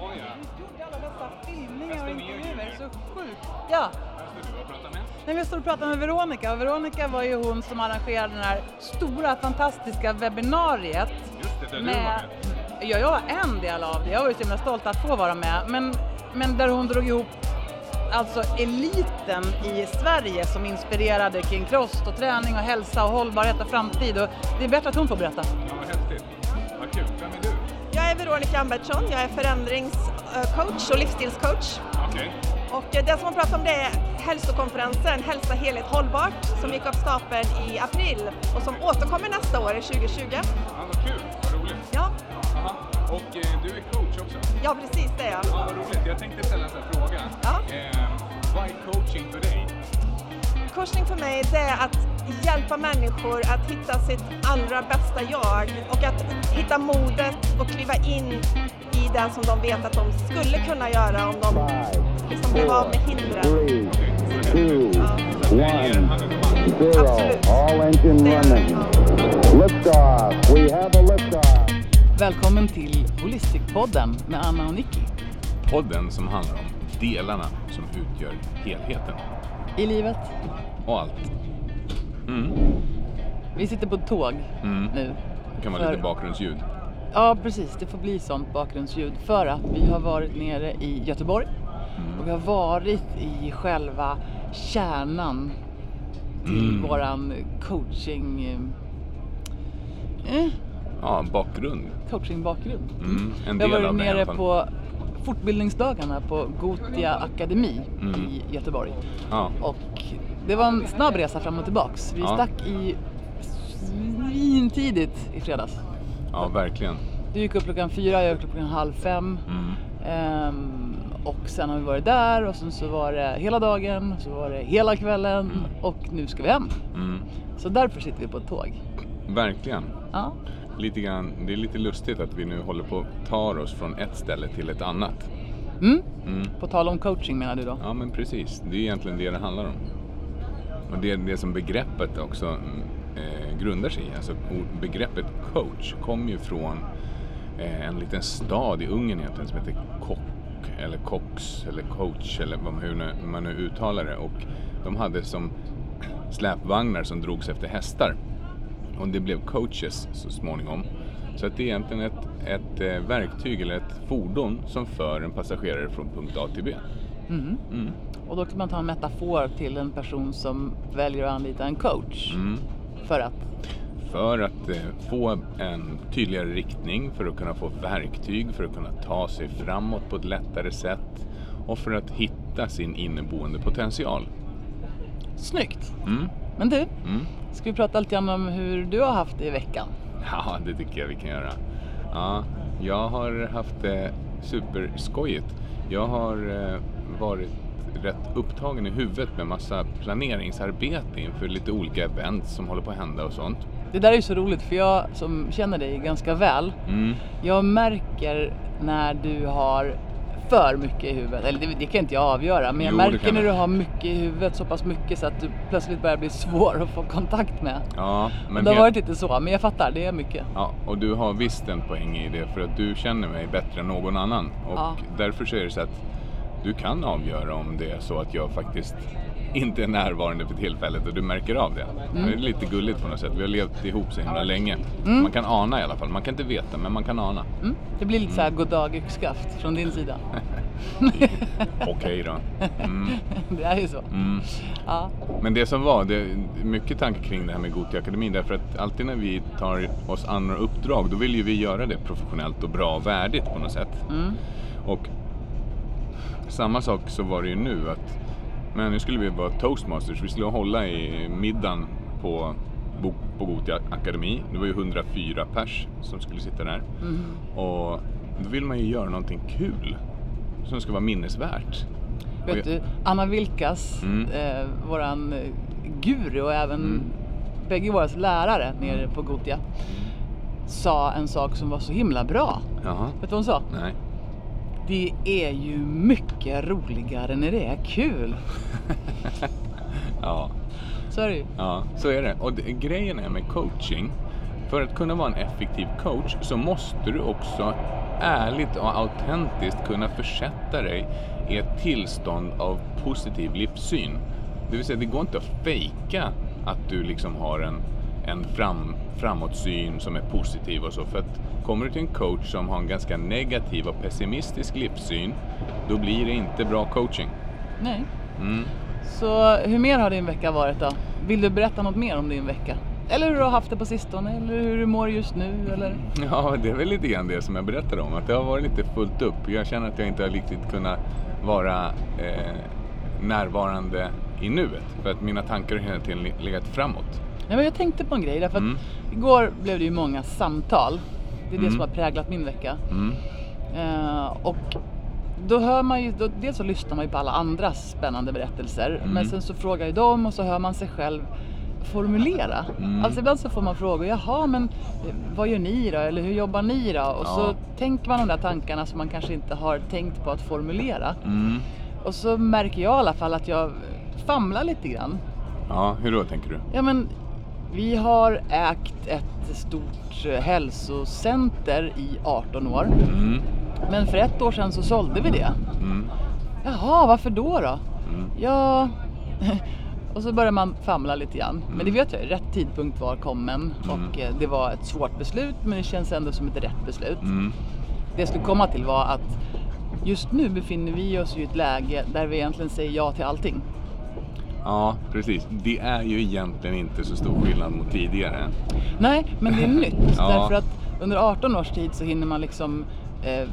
Ja. Du gjorde alla dessa filmningar och intervjuer, så sjukt. Ja, Här står du och pratar med. Nej, jag stod och pratade med Veronica och Veronica var ju hon som arrangerade det här stora fantastiska webbinariet. Just det, där du var med. Ja, jag var en del av det. Jag var ju så himla stolt att få vara med. Men, men där hon drog ihop alltså eliten i Sverige som inspirerade kring kost och träning och hälsa och hållbarhet och framtid. Och det är bättre att hon får berätta. Är Veronica Ambertsson, jag är förändringscoach och livsstilscoach. Okej. Och eh, det som man pratar om det är hälsokonferensen Hälsa, helhet, hållbart som gick av stapeln i april och som återkommer nästa år, 2020. Ja, vad kul. Vad roligt. Ja, Aha. Och eh, du är coach också? ja precis det är jag. Ja, vad roligt. Jag tänkte ställa en fråga. Ja. Eh, vad är coaching för dig? Coachning för mig det är att hjälpa människor att hitta sitt allra bästa jag och att hitta modet och kliva in i det som de vet att de skulle kunna göra om de liksom blev av med hindren. Välkommen till Holistic-podden med Anna och Nicky. Podden som handlar om delarna som utgör helheten. I livet. Och allt. Mm. Vi sitter på ett tåg Mm. nu. Det kan vara För- lite bakgrundsljud. Ja, precis. Det får bli sånt bakgrundsljud för att vi har varit nere i Göteborg och vi har varit i själva kärnan till Mm. våran coaching... Eh, Ja, bakgrund. coachingbakgrund. Mm. En har del varit av det i alla nere på fortbildningsdagarna på Gotia Akademi Mm. i Göteborg. Ja. Och det var en snabb resa fram och tillbaks. Vi Ja. stack i svintidigt i fredags. ja, verkligen. Du gick upp klockan fyra, jag gick upp klockan halv fem. Mm. Ehm, och sen har vi varit där och sen så var det hela dagen, så var det hela kvällen och nu ska vi hem. Mm. Så därför sitter vi på ett tåg. Verkligen. Ja, Lite grann, det är lite lustigt att vi nu håller på att ta oss från ett ställe till ett annat. mm. Mm. på tal om coaching menar du då? Ja, men precis. Det är egentligen det det handlar om. Och det är det som begreppet också mm, eh, grundar sig i. Alltså begreppet coach kommer ju från eh, en liten stad i Ungern egentligen som heter Kock eller Cox eller Coach eller vad, hur man nu uttalar det. Och de hade som släpvagnar som drogs efter hästar. Och det blev coaches så småningom. Så att det är egentligen ett, ett eh, verktyg eller ett fordon som för en passagerare från punkt A till B. Mhm. Mm. Och då kan man ta en metafor till en person som väljer att anlita en coach. Mm. För att? För att eh, få en tydligare riktning, för att kunna få verktyg, för att kunna ta sig framåt på ett lättare sätt och för att hitta sin inneboende potential. Snyggt! Mm. Men du, Mm. ska vi prata lite grann om hur du har haft det i veckan? Ja, det tycker jag vi kan göra. Ja, jag har haft det superskojigt. Jag har eh, varit rätt upptagen i huvudet med massa planeringsarbete inför lite olika event som håller på att hända och sånt. Det där är ju så roligt för jag som känner dig ganska väl, Mm. jag märker när du har för mycket i huvudet. Eller det, det kan inte jag avgöra, men jag Jo, märker när du. har mycket i huvudet, så pass mycket så att du plötsligt börjar bli svår att få kontakt med. Ja, men det har varit lite så, men jag fattar, det är mycket. Ja, och du har visst en poäng i det för att du känner mig bättre än någon annan. Och Ja. därför så är det så att du kan avgöra om det är så att jag faktiskt inte är närvarande för tillfället och du märker av det. Det är lite gulligt på något sätt. Vi har levt ihop så himla länge. Man kan ana i alla fall. Man kan inte veta, men man kan ana. Mm? Det blir lite så här goddag yxskaft från din sida. Okej då. Mm, det är ju så. mm. Ja. Men det som var, det är mycket tanke kring det här med Gothia Akademin därför att alltid när vi tar oss an några uppdrag då vill ju vi göra det professionellt och bra och värdigt på något sätt. Mm. Och samma sak så var det ju nu att men nu skulle vi vara toastmasters, vi skulle hålla i middagen på, på Gothia Akademi. Det var ju 104 pers som skulle sitta där. Mm. Och då vill man ju göra någonting kul som ska vara minnesvärt. Vet jag- du, Anna Vilkas, Mm. eh, våran eh, guru och även Mm. bägge våra lärare nere på Gotia, sa en sak som var så himla bra. Jaha, Vet du vad hon sa? nej. Det är ju mycket roligare när det är kul. Ja, Så är det ju. Ja, så är det. Och det, grejen är med coaching, för att kunna vara en effektiv coach så måste du också ärligt och autentiskt kunna försätta dig i ett tillstånd av positiv livssyn. Det vill säga, det går inte att fejka att du liksom har en, en fram, framåtsyn som är positiv och så. För att kommer du till en coach som har en ganska negativ och pessimistisk livssyn, då blir det inte bra coaching. Nej. Mm. Så hur mer har din vecka varit då? Vill du berätta något mer om din vecka? Eller hur du har haft det på sistone? Eller hur du mår just nu? Eller? Ja, det är väl lite grann det som jag berättade om. Att det har varit lite fullt upp. Jag känner att jag inte har riktigt kunnat vara eh, närvarande i nuet. För att mina tankar har hela tiden legat framåt. Nej, men jag tänkte på en grej därför att Mm. igår blev det ju många samtal. Det är det Mm. som har präglat min vecka. Mm. Eh, och då hör man ju, då, dels så lyssnar man ju på alla andras spännande berättelser. Mm. Men sen så frågar ju de och så hör man sig själv formulera. Mm. Alltså ibland så får man frågor, jaha men eh, vad gör ni då? Eller hur jobbar ni då? Och så Ja. tänker man de där tankarna som man kanske inte har tänkt på att formulera. Mm. Och så märker jag i alla fall att jag famlar lite grann. Ja, hur då tänker du? Ja men vi har ägt ett stort eh, hälsocenter i 18 år. Mm. Men för ett år sedan så sålde vi det. Mm. Jaha, varför då då? Mm. Ja... Och så börjar man famla lite grann. Men det Mm. vet jag, rätt tidpunkt var kommen och eh, det var ett svårt beslut men det känns ändå som ett rätt beslut. Mm. Det jag skulle komma till var att just nu befinner vi oss i ett läge där vi egentligen säger ja till allting. Ja, precis. Det är ju egentligen inte så stor skillnad mot tidigare. Nej, men det är nytt. Ja. Därför att under 18 års tid så hinner man liksom eh,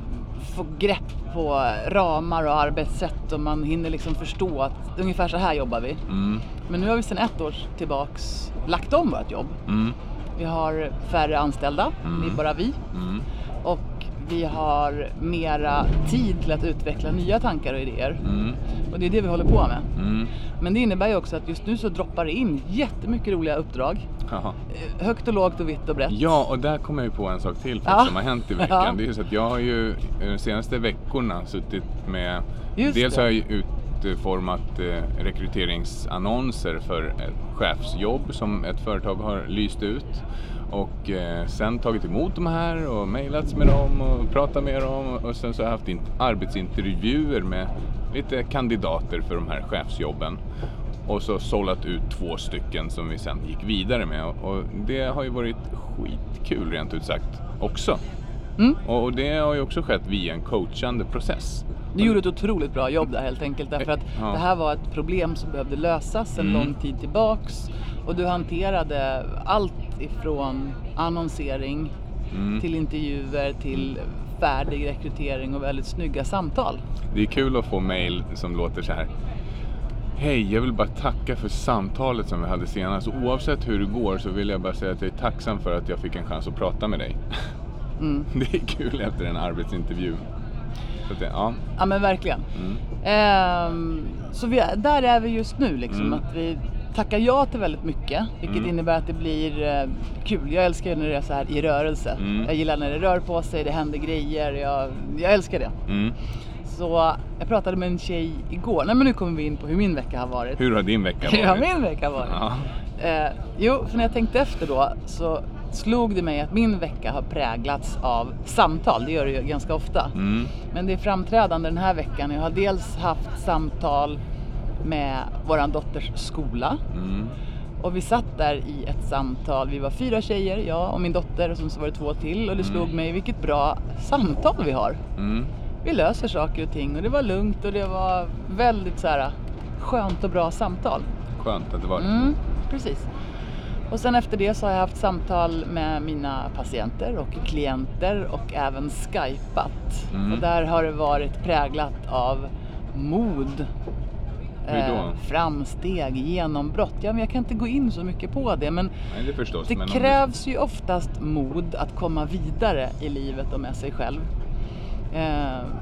få grepp på ramar och arbetssätt och man hinner liksom förstå att ungefär så här jobbar vi. Mm. Men nu har vi sedan ett år tillbaks lagt om vårt jobb. Mm. Vi har färre anställda, Mm. det är bara vi. Mm. Och vi har mera tid till att utveckla nya tankar och idéer. Mm. Och det är det vi håller på med. Mm. Men det innebär ju också att just nu så droppar det in jättemycket roliga uppdrag. Jaha. Eh, Högt och lågt och vitt och brett. Ja, och där kommer jag ju på en sak till Ja. som har hänt i veckan. Ja. Det är ju så att jag har ju de senaste veckorna suttit med... Just dels det. har jag ju utformat eh, rekryteringsannonser för ett chefsjobb som ett företag har lyst ut. Och eh, sen tagit emot de här och mejlats med dem och pratat med dem. Och sen så har jag haft in- arbetsintervjuer med lite kandidater för de här chefsjobben. Och så sållat ut två stycken som vi sen gick vidare med. Och- det har ju varit skitkul rent ut sagt också. Mm. Och och det har ju också skett via en coachande process. Du gjorde ett otroligt bra jobb där helt enkelt därför att Ja. det här var ett problem som behövde lösas en Mm. lång tid tillbaks och du hanterade allt ifrån annonsering Mm. till intervjuer till färdig rekrytering och väldigt snygga samtal. Det är kul att få mejl som låter så här. Hej, jag vill bara tacka för samtalet som vi hade senast. Oavsett hur det går så vill jag bara säga att jag är tacksam för att jag fick en chans att prata med dig. Mm. Det är kul efter en arbetsintervju. Det, ja. Ja men verkligen. Mm. Ehm, så vi, är- där är vi just nu liksom. Mm. Att vi tackar ja till väldigt mycket. Vilket Mm. innebär att det blir eh, kul. Jag älskar när det är så här i rörelse. Mm. Jag gillar när det rör på sig, det händer grejer. Jag, jag älskar det. Mm. Så jag pratade med en tjej igår. Nej men nu kommer vi in på hur min vecka har varit. Hur har din vecka Hur har varit? min vecka varit? Ja. Eh, jo, för när jag tänkte efter då så slog det mig att min vecka har präglats av samtal. Det gör det ju ganska ofta. Mm. Men det är framträdande den här veckan. Jag har dels haft samtal med våran dotters skola. Mm. Och vi satt där i ett samtal. Vi var fyra tjejer, jag och min dotter och sen så var det två till. Och det slog mig vilket bra samtal vi har. Mm. Vi löser saker och ting och det var lugnt och det var väldigt så här skönt och bra samtal. Skönt att det var Mm, precis. Och sen efter det så har jag haft samtal med mina patienter och klienter och även skypat. Mm. Och där har det varit präglat av mod. Eh, framsteg, genombrott. Ja, men jag kan inte gå in så mycket på det men Nej, det förstås. det men om du- krävs ju oftast mod att komma vidare i livet och med sig själv. Eh,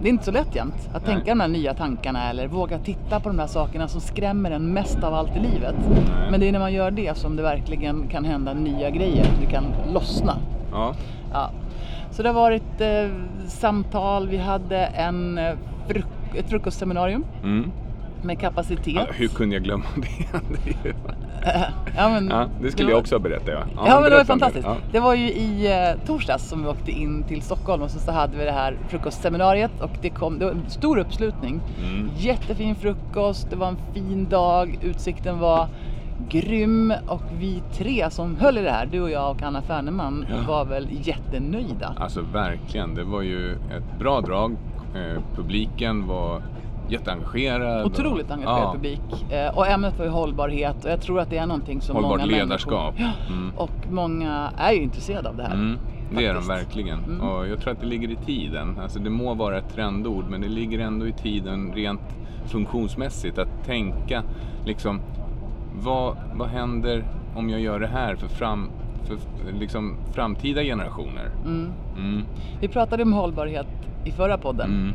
det är inte så lätt jämt att Nej. tänka de här nya tankarna eller våga titta på de där sakerna som skrämmer en mest av allt i livet. Nej. Men det är när man gör det som det verkligen kan hända nya grejer. Det kan lossna. Ja. Ja. Så det har varit eh, samtal, vi hade en, eh, fruk- ett frukostseminarium Mm. Med kapacitet. Ja, hur kunde jag glömma det? det, ju- Ja, men, ja, det skulle var- jag också ha berättat. Ja, Ja, men det var berätta fantastiskt. Ja. Det var ju i eh, torsdags som vi åkte in till Stockholm och så, så hade vi det här frukostseminariet och det kom det var en stor uppslutning. Mm. Jättefin frukost, det var en fin dag, utsikten var grym och vi tre som höll i det här, du och jag och Anna Färneman, Ja. var väl jättenöjda. Alltså verkligen, det var ju ett bra drag. Eh, publiken var jätteengagerad. Otroligt engagerad Ja. publik. Eh, och ämnet var ju hållbarhet och jag tror att det är någonting som Hållbart många ledarskap. människor... Mm. Och många är ju intresserade av det här. Mm, det är de verkligen. Mm. Och jag tror att det ligger i tiden. Alltså det må vara ett trendord men det ligger ändå i tiden rent funktionsmässigt att tänka liksom vad, vad händer om jag gör det här för, fram, för liksom, framtida generationer? Mm. Mm, Vi pratade om hållbarhet i förra podden mm,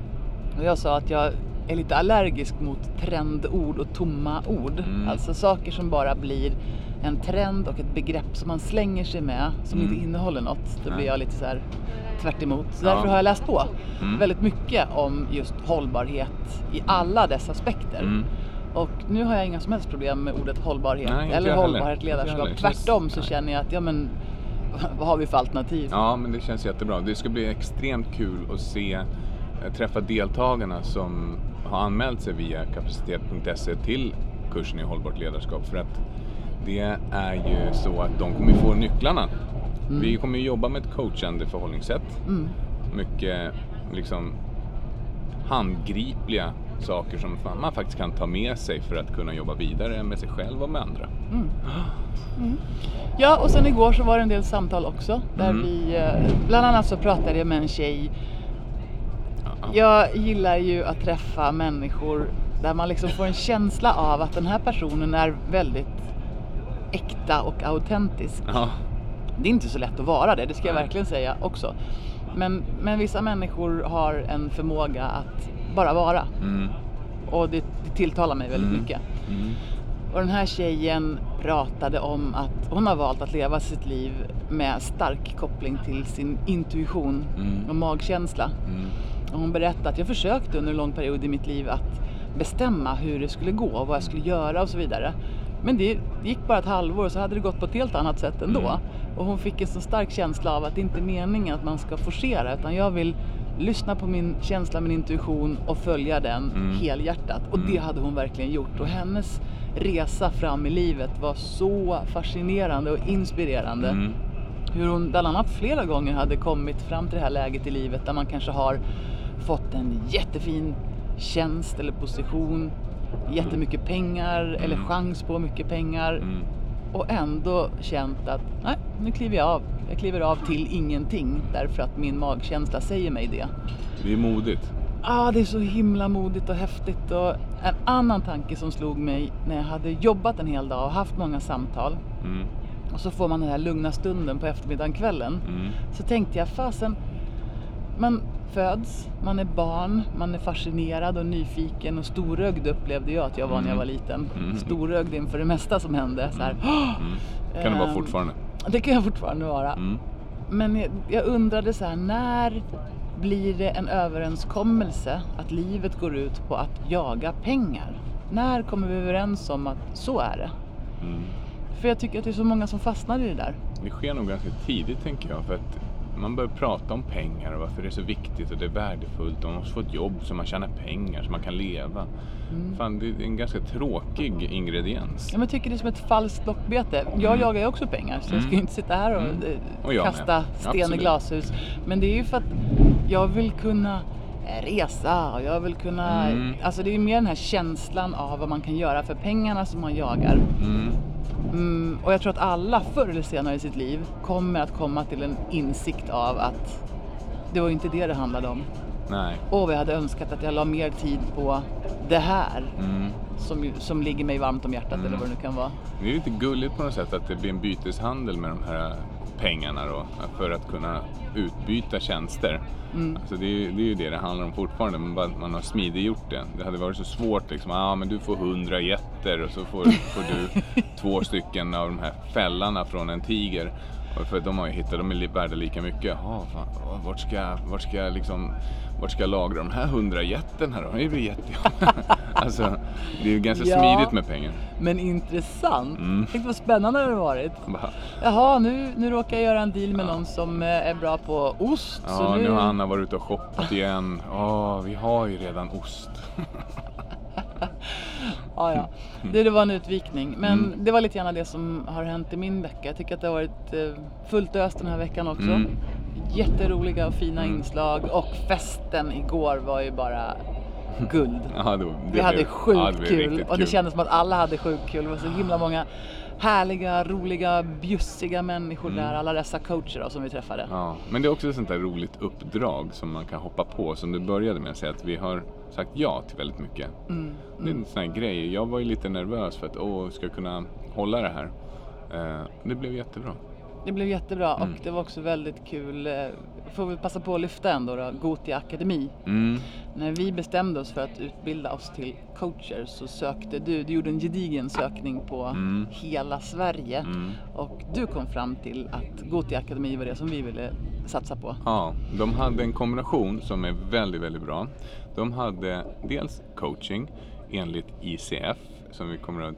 och jag sa att jag är lite allergisk mot trendord och tomma ord. Mm. Alltså saker som bara blir en trend och ett begrepp som man slänger sig med som Mm. inte innehåller något. Då blir jag lite så här tvärt emot. Så Ja. därför har jag läst på Mm. väldigt mycket om just hållbarhet i alla dess aspekter. mm. Och nu har jag inga som helst problem med ordet hållbarhet Nej, eller hållbarhet ledarskap. Tvärtom så Nej. känner jag att, ja men vad har vi för alternativ? Ja, men det känns jättebra. Det ska bli extremt kul att se, eh, träffa deltagarna som har anmält sig via kapacitet.se till kursen i hållbart ledarskap. För att det är ju så att de kommer få nycklarna. Vi kommer jobba med ett coachande förhållningssätt. Mm. Mycket liksom handgripliga saker som man faktiskt kan ta med sig för att kunna jobba vidare med sig själv och med andra. Ja, och sen igår så var det en del samtal också där Mm. vi, eh, bland annat så pratade jag med en tjej. Ja. Jag gillar ju att träffa människor där man liksom får en känsla av att den här personen är väldigt äkta och autentisk. Ja. Det är inte så lätt att vara det, det ska jag verkligen säga också. Men, men vissa människor har en förmåga att bara vara Mm. och det, det tilltalar mig väldigt Mm. mycket. Mm. Och den här tjejen pratade om att hon har valt att leva sitt liv med stark koppling till sin intuition Mm. och magkänsla. Mm. Och hon berättade att jag försökte under en lång period i mitt liv att bestämma hur det skulle gå och vad jag skulle göra och så vidare. Men det gick bara ett halvår och så hade det gått på ett helt annat sätt ändå. Mm. Och hon fick en så stark känsla av att det inte är meningen att man ska forcera utan jag vill lyssna på min känsla, min intuition och följa den Mm. helhjärtat. Och det hade hon verkligen gjort. Och hennes resa fram i livet var så fascinerande och inspirerande. Mm. Hur hon bland annat flera gånger hade kommit fram till det här läget i livet där man kanske har fått en jättefin tjänst eller position, jättemycket pengar eller chans på mycket pengar Mm. och ändå känt att nej, nu kliver jag av. Jag kliver av till ingenting därför att min magkänsla säger mig det. Det är modigt. Ja, det är så himla modigt och häftigt. Och en annan tanke som slog mig när jag hade jobbat en hel dag och haft många samtal Mm. och så får man den här lugna stunden på eftermiddagen, kvällen. Mm. Så tänkte jag, fasen, man föds, man är barn, man är fascinerad och nyfiken och storögd upplevde jag att jag var när jag var liten. Mm. Storögd inför det mesta som hände. Så här, Mm. Kan det vara Ehm, fortfarande. Det kan jag fortfarande vara. Mm. Men jag, jag undrade så här, när blir det en överenskommelse att livet går ut på att jaga pengar? När kommer vi överens om att så är det? Mm. För jag tycker att det är så många som fastnar i det där. Det sker nog ganska tidigt tänker jag. För att man börjar prata om pengar och varför det är så viktigt och det är värdefullt. Och man måste få ett jobb så man tjänar pengar så man kan leva. Mm. Fan, det är en ganska tråkig ingrediens. Ja, men Jag tycker det är som ett falskt lockbete. Jag Mm. jagar ju också pengar så jag ska ju Mm. inte sitta här och, Mm. eh, Och jag med. kasta sten i Absolut. glashus. Men det är ju för att jag vill kunna eh, resa och jag vill kunna... Mm. Alltså det är mer den här känslan av vad man kan göra för pengarna som man jagar. Mm. Och jag tror att alla förr eller senare i sitt liv kommer att komma till en insikt av att det var ju inte det det handlade om. Nej. Och jag hade önskat att jag la mer tid på det här Mm. som, som ligger mig varmt om hjärtat Mm. eller vad det nu kan vara. Det är lite gulligt på något sätt att det blir en byteshandel med de här pengarna då. För att kunna utbyta tjänster. Mm. Alltså det, är, det är ju det det handlar om fortfarande, men bara att man har smidiggjort det. Det hade varit så svårt liksom, ah, men du får hundra getter och så får, får du två stycken av de här fällarna från en tiger. För de har ju hittat, de är värda lika mycket. Jaha, fan, åh, vart ska, vart ska jag liksom, vart ska jag lagra de här hundra jätten här? Det blir jättejobb. alltså, det är ju ganska Ja. smidigt med pengar. Men intressant. Mm. Tänk vad spännande det har varit. Bara, Jaha, nu, nu råkar jag göra en deal med någon som eh, är bra på ost. Ja, så nu har Anna varit ute och shoppat igen. Ja, vi har ju redan ost. Ja, ja. Det, det var en utvikning. Men Mm. det var lite grann det som har hänt i min vecka. Jag tycker att det har varit eh, fullt ös den här veckan också. Mm. Jätteroliga och fina inslag. Och festen igår var ju bara guld. Ja, det, det Vi hade blev- sjukt ja, kul och det kändes som att alla hade sjukt kul. Det var så himla många härliga, roliga, bjussiga människor där. Alla dessa coacher då, som vi träffade. Mm. Ja, men det är också ett sånt där roligt uppdrag som man kan hoppa på. Som du började med att säga att vi har sagt ja till väldigt mycket. Mm, Det är en sån här grej. Jag var ju lite nervös för att åh, ska jag kunna hålla det här? Eh, det blev jättebra. Det blev jättebra Mm. och det var också väldigt kul. eh, Får vi passa på att lyfta ändå då, Gotia Akademi. Mm. När vi bestämde oss för att utbilda oss till coacher så sökte du, du gjorde en gedigen sökning på Mm. hela Sverige Mm. och du kom fram till att Gotia Akademi var det som vi ville satsa på. Ja, de hade en kombination som är väldigt, väldigt bra. De hade dels coaching enligt ICF som vi kommer att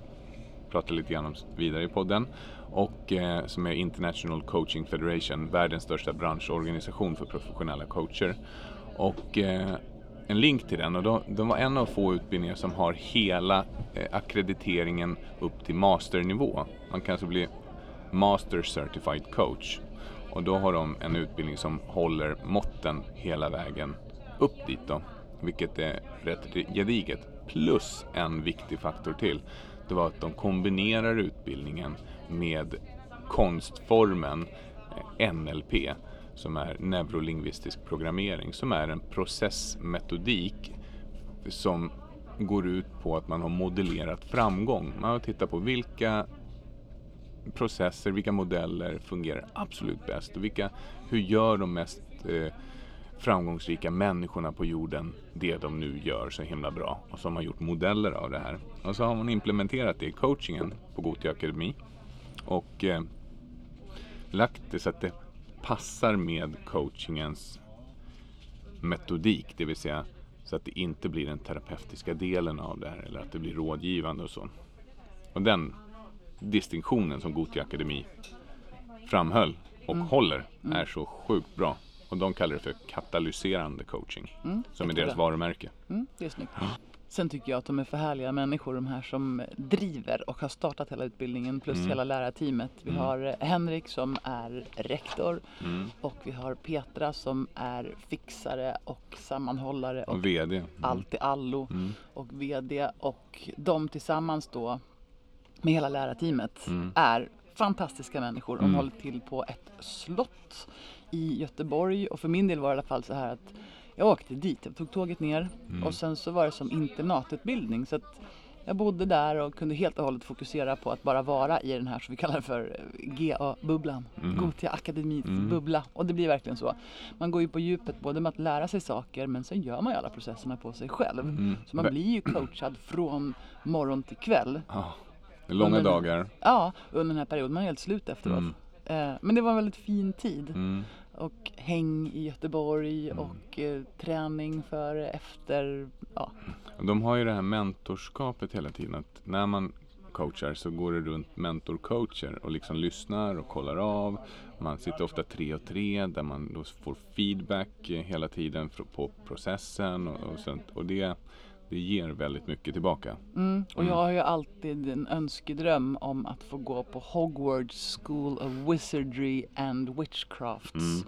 prata lite grann om vidare i podden och eh, som är International Coaching Federation, världens största branschorganisation för professionella coacher. Och eh, en länk till den och de, de var en av få utbildningar som har hela eh, akkrediteringen upp till masternivå. Man kan alltså bli Master Certified Coach. Och då har de en utbildning som håller måtten hela vägen upp dit då. Vilket är rätt gediget. Plus en viktig faktor till. Det var att de kombinerar utbildningen med konstformen eh, NLP som är neurolingvistisk programmering som är en processmetodik som går ut på att man har modellerat framgång. Man har tittat på vilka processer, vilka modeller fungerar absolut bäst och vilka, hur gör de mest eh, framgångsrika människorna på jorden det de nu gör så himla bra och som har gjort modeller av det här. Och så har man implementerat det i coachingen på Gothia Akademi och eh, lagt det så att det passar med coachingens metodik, det vill säga så att det inte blir den terapeutiska delen av det här eller att det blir rådgivande och så. Och den distinktionen som Gothia Akademi framhöll och håller är så sjukt bra. Och de kallar det för katalyserande coaching, som är deras varumärke. Mm, det är snyggt. Sen tycker jag att de är för härliga människor de här som driver och har startat hela utbildningen plus Mm. hela lärarteamet. Vi har eh, Henrik som är rektor Mm. och vi har Petra som är fixare och sammanhållare och Och VD. allt i allo Mm. och VD och de tillsammans då med hela lärarteamet Mm. är fantastiska människor. De håller till på ett slott i Göteborg och för min del var det i alla fall så här att jag åkte dit, jag tog tåget ner Mm. och sen så var det som internatutbildning så att jag bodde där och kunde helt och hållet fokusera på att bara vara i den här som vi kallar för GA-bubblan. Mm. Gothia Akademis bubbla. Och det blir verkligen så. Man går ju på djupet både med att lära sig saker men sen gör man ju alla processerna på sig själv. Mm. Så man blir ju coachad från morgon till kväll. Är långa Under- dagar. Ja, under den här perioden. Man är helt slut efteråt. Mm. Eh, Men det var en väldigt fin tid. Mm. Och häng i Göteborg och eh, träning före, efter. Ja. De har ju det här mentorskapet hela tiden. Att när man coachar så går det runt mentorcoacher och liksom lyssnar och kollar av. Man sitter ofta tre och tre där man då får feedback hela tiden på processen och, och sånt. Och det, det ger väldigt mycket tillbaka. Mm. Och jag har ju alltid en önskedröm om att få gå på Hogwarts School of Wizardry and Witchcrafts.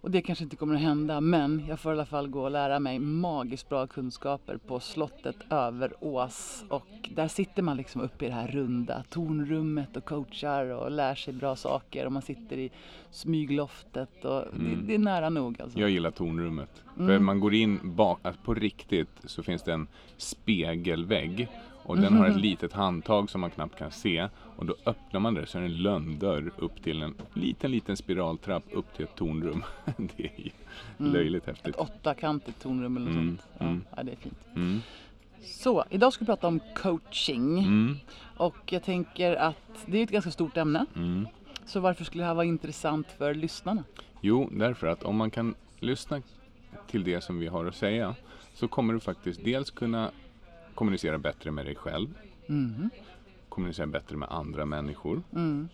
Och det kanske inte kommer att hända men jag får i alla fall gå och lära mig magiskt bra kunskaper på slottet över Ås. Och där sitter man liksom uppe i det här runda tornrummet och coachar och lär sig bra saker. Och man sitter i smygloftet och det, det är nära nog alltså. Jag gillar tornrummet. För Mm. man går in bak, alltså på riktigt så finns det en spegelvägg och den har ett litet handtag som man knappt kan se och då öppnar man det så är det en lönndörr upp till en liten, liten spiraltrapp upp till ett tornrum. det är ju löjligt häftigt. Ett åttakantigt tornrum eller något Mm, sånt. Ja, mm. ja, det är fint. Mm. Så, idag ska vi prata om coaching. Mm. Och jag tänker att det är ett ganska stort ämne. Mm. Så varför skulle det här vara intressant för lyssnarna? Jo, därför att om man kan lyssna till det som vi har att säga så kommer du faktiskt dels kunna kommunicera bättre med dig själv, Mhm. Kommunicera bättre med andra människor Mm.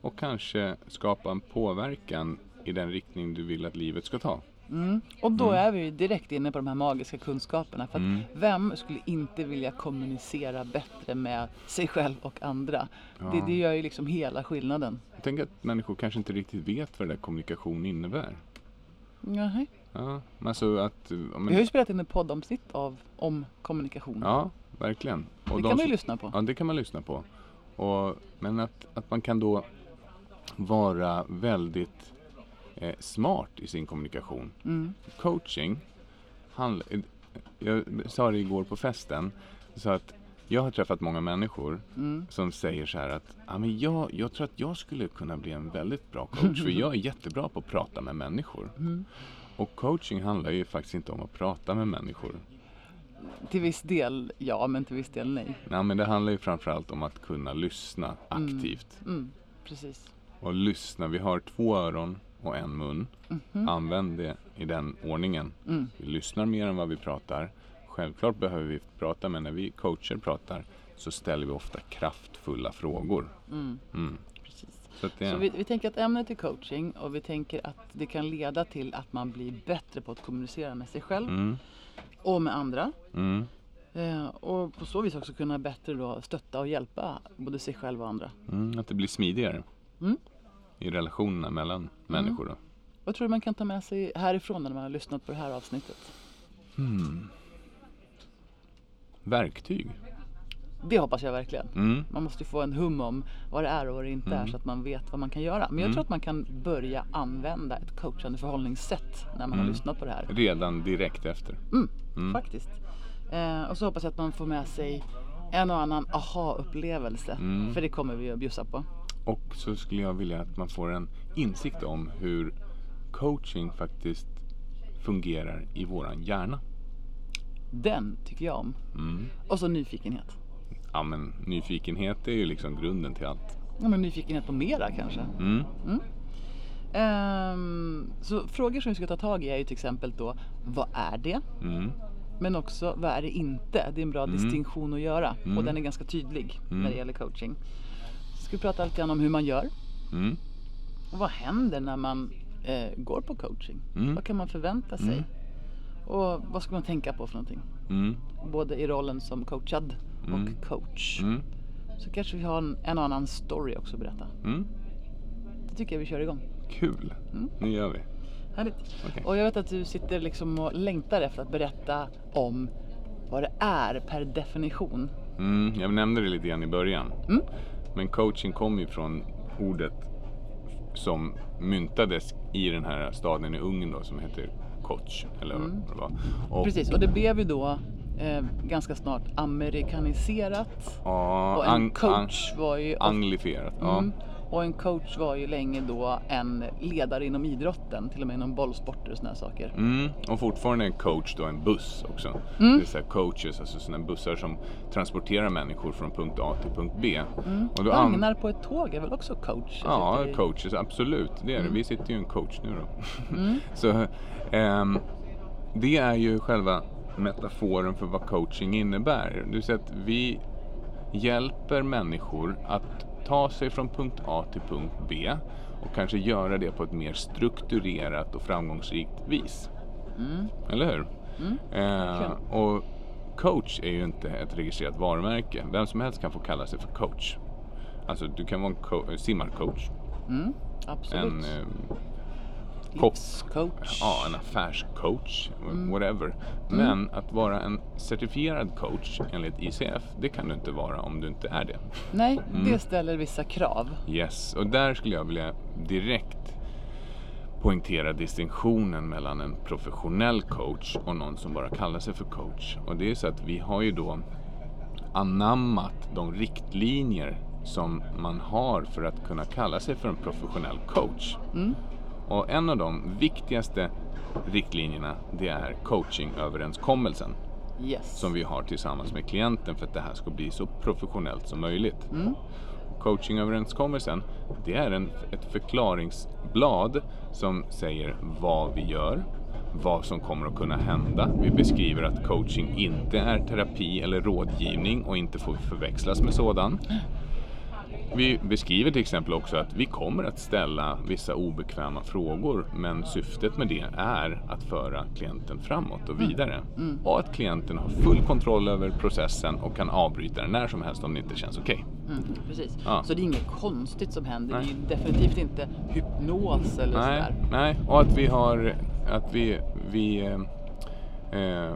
och kanske skapa en påverkan i den riktning du vill att livet ska ta. Mm. Och då är vi direkt inne på de här magiska kunskaperna. För Mm. vem skulle inte vilja kommunicera bättre med sig själv och andra? Ja. Det, det gör ju liksom hela skillnaden. Jag tänker att människor kanske inte riktigt vet vad det där kommunikation innebär. Jaha. Ja, men alltså att... ja, Vi har Men, ju spelat in ett poddavsnitt av, om kommunikation. ja, verkligen. Och det de kan man ju lyssna på. Ja, det kan man lyssna på. Och, men att, att man kan då vara väldigt eh, smart i sin kommunikation. Mm. Coaching, handl- jag sa det igår på festen, så att jag har träffat många människor Mm. som säger så här att ah, men jag, jag tror att jag skulle kunna bli en väldigt bra coach för jag är jättebra på att prata med människor. Mm. Och coaching handlar ju faktiskt inte om att prata med människor. Till viss del ja, men till viss del nej. Nej, men det handlar ju framförallt om att kunna lyssna aktivt. Mm. Precis. Och lyssna, vi har två öron och en mun. Mhm. Använd det i den ordningen. Mm. Vi lyssnar mer än vad vi pratar. Självklart behöver vi prata, men när vi coacher pratar så ställer vi ofta kraftfulla frågor. Mm. Mm. Så Så vi, vi tänker att ämnet är coaching och vi tänker att det kan leda till att man blir bättre på att kommunicera med sig själv mm, och med andra. mm, Eh, och på så vis också kunna bättre då stötta och hjälpa både sig själv och andra. mm, att det blir smidigare Mm. i relationerna mellan människor. Då. Vad tror du man kan ta med sig härifrån när man har lyssnat på det här avsnittet? Hmm. Verktyg. Det hoppas jag verkligen. Mm. Man måste ju få en hum om vad det är och vad det inte är Mm. så att man vet vad man kan göra. Men jag Mm. tror att man kan börja använda ett coachande förhållningssätt när man har Mm. lyssnat på det här. Redan direkt efter. Mm, Mm. Faktiskt. Eh, och så hoppas jag att man får med sig en och annan aha-upplevelse. För det kommer vi att bjussa på. Och så skulle jag vilja att man får en insikt om hur coaching faktiskt fungerar i våran hjärna. Den tycker jag om. Och så nyfikenhet. Ja men nyfikenhet är ju liksom grunden till allt. Ja, men nyfikenhet på mera kanske. Mm. Ehm, så frågor som vi ska ta tag i är ju till exempel då, vad är det? Mm. Men också, vad är det inte? Det är en bra distinktion att göra Mm. och den är ganska tydlig Mm. när det gäller coaching. Så ska vi prata lite grann om hur man gör Mm. och vad händer när man eh, går på coaching? Mm. Vad kan man förvänta sig? Mm. Och vad ska man tänka på för någonting? Mm. Både i rollen som coachad Mm. och coach. Mm. Så kanske vi har en, en annan story också att berätta. Mm. Det tycker jag vi kör igång. Kul. Mm. Nu gör vi. Härligt. Okej. Och jag vet att du sitter liksom och längtar efter att berätta om vad det är per definition. Mm. Jag nämnde det lite grann i början. Mm. Men coaching kommer ju från ordet som myntades i den här staden i Ungern då som heter Koch. Eller vad Mm. det var. Och, Precis, och det blev ju då eh, ganska snart amerikaniserat. Ja, Och en coach var ju... ang- anglifierat. Ja. Mm. Och en coach var ju länge då en ledare inom idrotten, till och med inom bollsporter och sådana saker. Mm, och fortfarande en coach då en buss också. Mm. Det är så här coaches, alltså sådana bussar som transporterar människor från punkt A till punkt B. Mm. Och då an- Vagnar på ett tåg är väl också coach? Ja, i- coaches, absolut. Det är det. Vi sitter ju i en coach nu då. Mm. Så ehm, det är ju själva metaforen för vad coaching innebär. Du säger att vi hjälper människor att ta sig från punkt A till punkt B och kanske göra det på ett mer strukturerat och framgångsrikt vis. Mm. Eller hur? Mm. Eh, och coach är ju inte ett registrerat varumärke. Vem som helst kan få kalla sig för coach. Alltså du kan vara en co- simmarcoach, Mm. Absolut. en eh, Livscoach. ja, en affärscoach, Mm. whatever. Men att vara en certifierad coach enligt ICF, det kan du inte vara om du inte är det. Nej, Mm. det ställer vissa krav. Yes, och där skulle jag vilja direkt poängtera distinktionen mellan en professionell coach och någon som bara kallar sig för coach. Och det är så att vi har ju då anammat de riktlinjer som man har för att kunna kalla sig för en professionell coach. Mm. Och en av de viktigaste riktlinjerna det är coachingöverenskommelsen Yes. som vi har tillsammans med klienten för att det här ska bli så professionellt som möjligt. Mm. coachingöverenskommelsen, det är en, ett förklaringsblad som säger vad vi gör, vad som kommer att kunna hända. Vi beskriver att coaching inte är terapi eller rådgivning och inte får förväxlas med sådan. Vi beskriver till exempel också att vi kommer att ställa vissa obekväma frågor men syftet med det är att föra klienten framåt och vidare. Och att klienten har full kontroll över processen och kan avbryta den när som helst om det inte känns okej. Mm, precis. Ja. Så det är inget konstigt som händer. Nej. Det är definitivt inte hypnos eller Nej, sådär. nej, och att vi har att vi, vi eh, eh,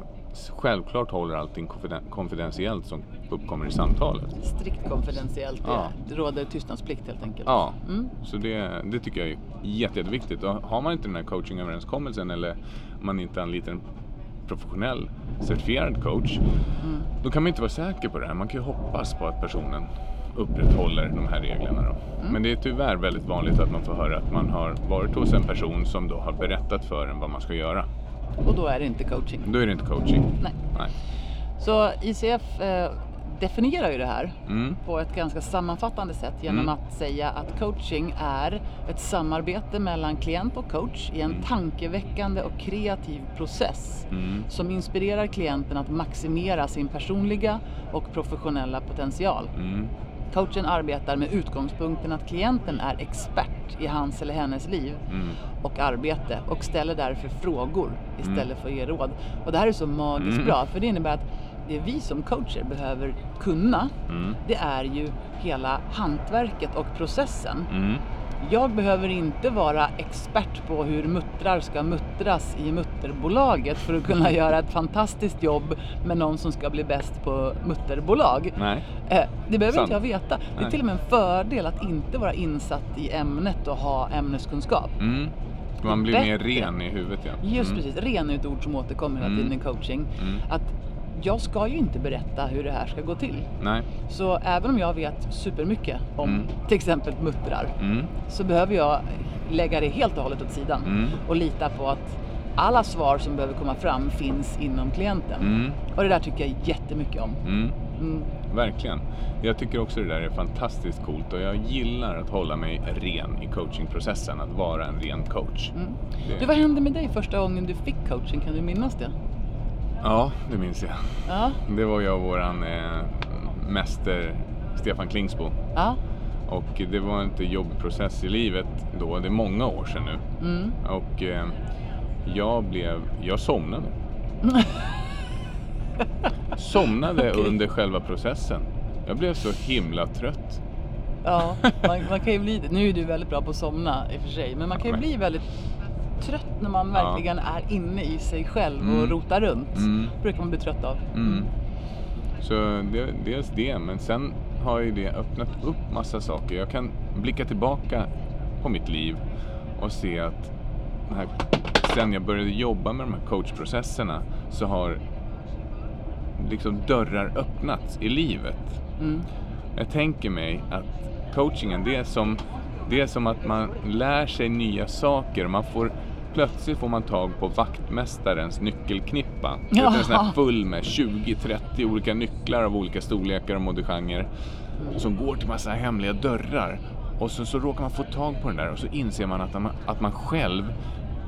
självklart håller allting konfiden- konfidentiellt som uppkommer i samtalet. Strikt konfidentiellt. Ja. Det, det råder tystnadsplikt helt enkelt. Ja, Mm. så det, det tycker jag är jätte, jätteviktigt. Och har man inte den här coachingöverenskommelsen eller om man inte anlitar en professionell certifierad coach, Mm. då kan man inte vara säker på det här. Man kan ju hoppas på att personen upprätthåller de här reglerna. Då. Mm. Men det är tyvärr väldigt vanligt att man får höra att man har varit hos en person som då har berättat för en vad man ska göra. Och då är det inte coaching. Då är det inte coaching. Nej. Nej. Så ICF eh, definierar ju det här Mm. på ett ganska sammanfattande sätt genom Mm. att säga att coaching är ett samarbete mellan klient och coach i en tankeväckande och kreativ process Mm. som inspirerar klienten att maximera sin personliga och professionella potential. Mm. Coachen arbetar med utgångspunkten att klienten är expert i hans eller hennes liv Mm. och arbete och ställer därför frågor istället för att ge råd. Och det här är så magiskt Mm. bra för det innebär att det vi som coacher behöver kunna Mm. det är ju hela hantverket och processen. Jag behöver inte vara expert på hur muttrar ska muttras i mutterbolaget för att kunna göra ett fantastiskt jobb med någon som ska bli bäst på mutterbolag. Nej. Eh, Det behöver Sant. inte jag veta. Det är Nej. till och med en fördel att inte vara insatt i ämnet och ha ämneskunskap. Mm. Man blir mer Bättre. ren i huvudet ja. Just Mm. precis, ren är ett ord som återkommer hela Mm. tiden i coaching. Mm. Att jag ska ju inte berätta hur det här ska gå till. Nej. Så även om jag vet supermycket om Mm. till exempel muttrar Mm. så behöver jag lägga det helt och hållet åt sidan Mm. och lita på att alla svar som behöver komma fram finns inom klienten. Mm. Och det där tycker jag jättemycket om. Mm. Mm. Verkligen. Jag tycker också det där är fantastiskt coolt och jag gillar att hålla mig ren i coachingprocessen, att vara en ren coach. Det- Du, vad hände med dig första gången du fick coaching? Kan du minnas det? Ja, det minns jag. Ja, Det var jag och våran eh, mäster Stefan Klingsbo. ja. Och det var inte jobbprocess i livet då, det är många år sedan nu. Mm. Och eh, jag blev, jag somnade. somnade Okej. under själva processen. Jag blev så himla trött. Ja, man, man kan ju bli. Nu är du väldigt bra på att somna i och för sig, men man kan ju bli väldigt trött när man Ja. verkligen är inne i sig själv och Mm. rotar runt. Mm. brukar man bli trött av. Mm. Så det, dels det, men sen har ju det öppnat upp massa saker. Jag kan blicka tillbaka på mitt liv och se att här, sen jag började jobba med de här coachprocesserna så har liksom dörrar öppnats i livet. Mm. Jag tänker mig att coachingen, det är som, det är som att man lär sig nya saker. Man får, plötsligt får man tag på vaktmästarens nyckelknippa. Du vet, En sån här full med 20-30 olika nycklar av olika storlekar och modegenrer. Som går till massa hemliga dörrar. Och så, så råkar man få tag på den där och så inser man att man, att man själv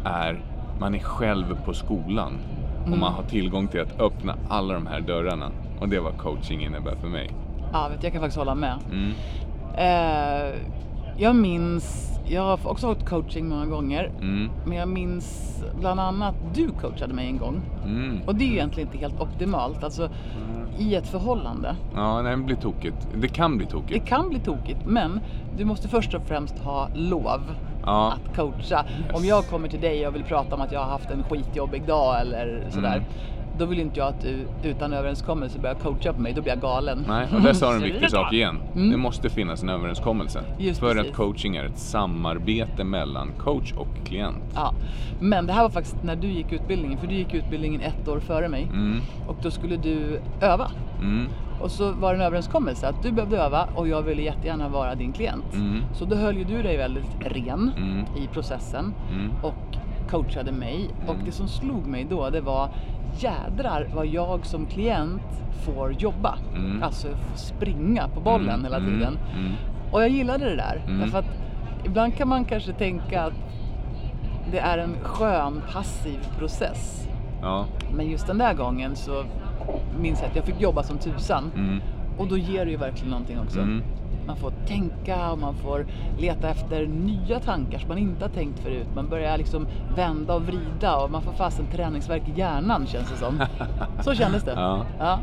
är, man är själv på skolan. Och man har tillgång till att öppna alla de här dörrarna. Och det är vad coaching innebär för mig. Ja, jag kan faktiskt hålla med. Mm. Eh, jag minns, jag har också fått coaching många gånger, Mm. men jag minns bland annat du coachade mig en gång. Mm. Och det är ju egentligen inte helt optimalt. Alltså, i ett förhållande. Ja, nej, det blir tokigt. Det kan bli Det tokigt. kan bli tokigt, men du måste först och främst ha lov Ja. att coacha. Yes. Om jag kommer till dig och vill prata om att jag har haft en skitjobbig dag eller sådär. Då vill inte jag att du utan överenskommelse börjar coacha på mig, då blir jag galen. Nej, och där sa du en viktig sak igen. Mm. Det måste finnas en överenskommelse. Just för precis. att coaching är ett samarbete mellan coach och klient. Ja, men det här var faktiskt när du gick utbildningen, för du gick utbildningen ett år före mig. Mm. Och då skulle du öva. Mm. Och så var det en överenskommelse att du behövde öva och jag ville jättegärna vara din klient. Mm. Så då höll ju du dig väldigt ren Mm. i processen Mm. och coachade mig. Och det som slog mig då det var jädrar vad jag som klient får jobba. Mm. Alltså springa på bollen Mm. hela Mm. tiden. Mm. Och jag gillade det där. Mm. Därför att ibland kan man kanske tänka att det är en skön passiv process. Ja. Men just den där gången så minns jag att jag fick jobba som tusan. Mm. Och då ger det ju verkligen någonting också. Man får tänka och man får leta efter nya tankar som man inte har tänkt förut. Man börjar liksom vända och vrida och man får fast en träningsverk i hjärnan känns det som. Så kändes det. Ja. Ja.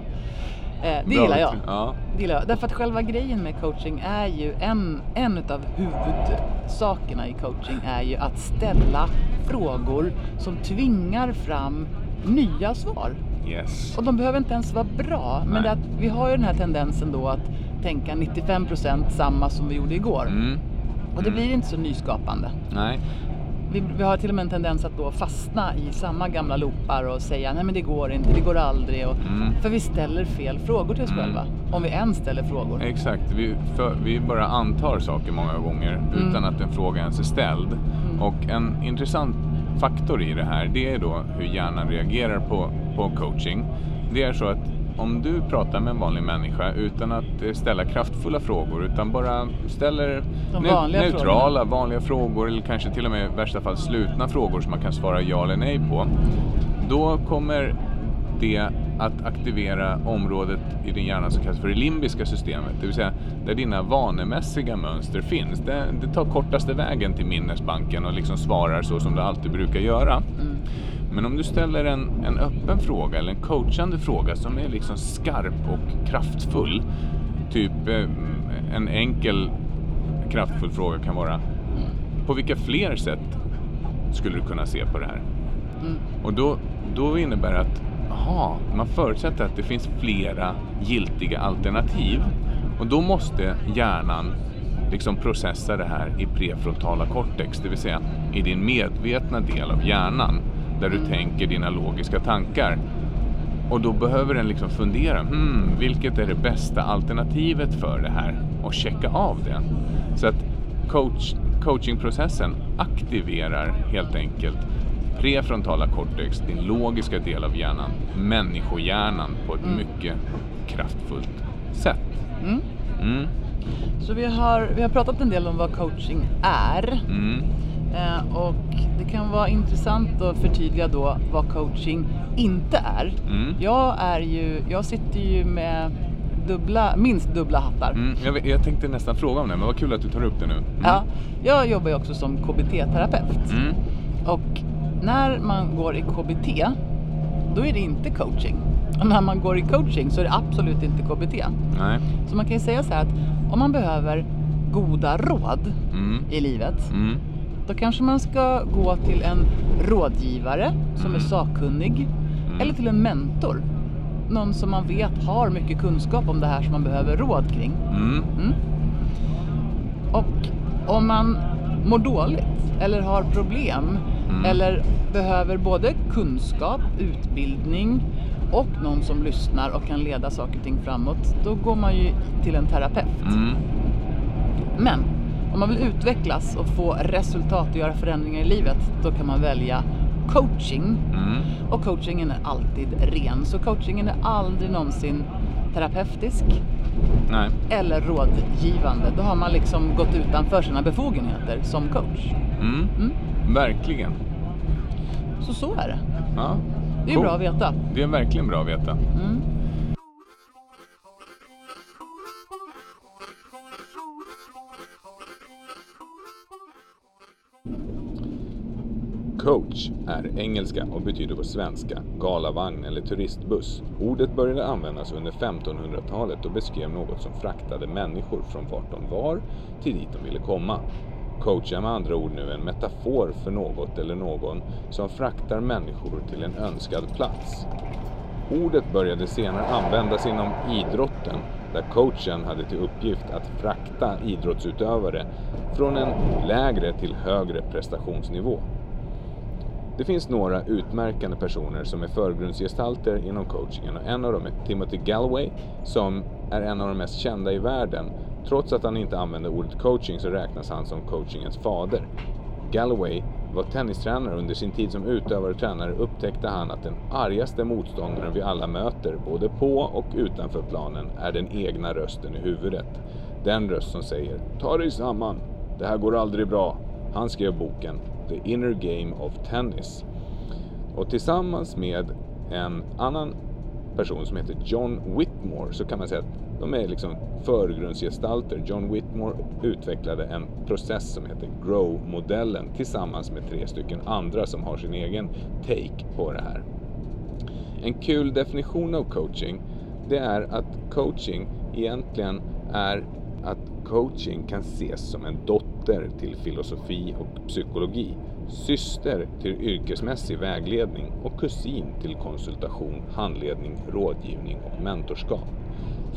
Eh, det gillar jag. Ja. Det gillar jag. Därför att själva grejen med coaching är ju en, en av huvudsakerna i coaching är ju att ställa frågor som tvingar fram nya svar. Yes. Och de behöver inte ens vara bra, men att vi har ju den här tendensen då att tänka 95% samma som vi gjorde igår. Mm. Och det Mm. blir inte så nyskapande. Nej. Vi, vi har till och med en tendens att då fastna i samma gamla loopar och säga nej men det går inte, det går aldrig. Och, Mm. För vi ställer fel frågor till oss Mm. själva. Om vi ens ställer frågor. Exakt, vi, för, vi bara antar saker många gånger Mm. utan att en fråga ens är ställd. Och en intressant faktor i det här, det är då hur hjärnan reagerar på, på coaching. Det är så att om du pratar med en vanlig människa utan att ställa kraftfulla frågor utan bara ställer vanliga neutrala, vanliga frågor eller kanske till och med i värsta fall slutna frågor som man kan svara ja eller nej på. Då kommer det att aktivera området i din hjärna som kallas för det limbiska systemet. Det vill säga där dina vanemässiga mönster finns. Det, det tar kortaste vägen till minnesbanken och liksom svarar så som du alltid brukar göra. Mm. Men om du ställer en, en öppen fråga eller en coachande fråga som är liksom skarp och kraftfull. Typ eh, en enkel kraftfull fråga kan vara på vilka fler sätt skulle du kunna se på det här? Mm. Och då, då innebär det att aha, man förutsätter att det finns flera giltiga alternativ. Och då måste hjärnan liksom processa det här i prefrontala cortex, det vill säga i din medvetna del av hjärnan där du tänker dina logiska tankar. Och då behöver den liksom fundera, hmm, vilket är det bästa alternativet för det här? Och checka av det. Så att coach, coachingprocessen aktiverar helt enkelt prefrontala cortex, din logiska del av hjärnan, människohjärnan på ett mycket kraftfullt sätt. Mm. Mm, Så vi har, vi har pratat en del om vad coaching är. Eh, och det kan vara intressant att förtydliga då vad coaching inte är. Mm. Jag är ju, jag sitter ju med dubbla, minst dubbla hattar. mm. Jag, vet- jag tänkte nästan fråga om det, men vad kul att du tar upp det nu. Mm. Ja, jag jobbar ju också som KBT-terapeut. Mm. Och när man går i KBT, då är det inte coaching. Och när man går i coaching så är det absolut inte KBT. Nej. Så man kan ju säga så här att om man behöver goda råd Mm. i livet, Mm. Då kanske man ska gå till en rådgivare som är Mm. sakkunnig eller till en mentor. Någon som man vet har mycket kunskap om det här som man behöver råd kring. Mm. Mm. Och om man mår dåligt eller har problem Mm. eller behöver både kunskap, utbildning och någon som lyssnar och kan leda saker och ting framåt, då går man ju till en terapeut. Mm. Men om man vill utvecklas och få resultat och göra förändringar i livet, då kan man välja coaching. Mm. Och coachingen är alltid ren, så coachingen är aldrig någonsin terapeutisk Nej. eller rådgivande. Då har man liksom gått utanför sina befogenheter som coach. Mm. Mm. Verkligen. Så så är det. Ja. Det är Cool. bra att veta. Det är verkligen bra att veta. Mm. Coach är engelska och betyder på svenska galavagn eller turistbuss. Ordet började användas under 1500-talet och beskrev något som fraktade människor från vart de var till dit de ville komma. Coach är med andra ord nu en metafor för något eller någon som fraktar människor till en önskad plats. Ordet började senare användas inom idrotten där coachen hade till uppgift att frakta idrottsutövare från en lägre till högre prestationsnivå. Det finns några utmärkande personer som är förgrundsgestalter inom coachingen och en av dem är Timothy Galloway som är en av de mest kända i världen. Trots att han inte använder ordet coaching så räknas han som coachingens fader. Galloway var tennistränare under sin tid som utövare och tränare upptäckte han att den argaste motståndaren vi alla möter, både på och utanför planen, är den egna rösten i huvudet. Den röst som säger Ta dig samman, det här går aldrig bra. Han skrev boken The Inner Game of Tennis. Och tillsammans med en annan person som heter John Whitmore så kan man säga att de är liksom förgrundsgestalter. John Whitmore utvecklade en process som heter Grow-modellen tillsammans med tre stycken andra som har sin egen take på det här. En kul definition av coaching det är att coaching egentligen är coaching kan ses som en dotter till filosofi och psykologi, syster till yrkesmässig vägledning och kusin till konsultation, handledning, rådgivning och mentorskap.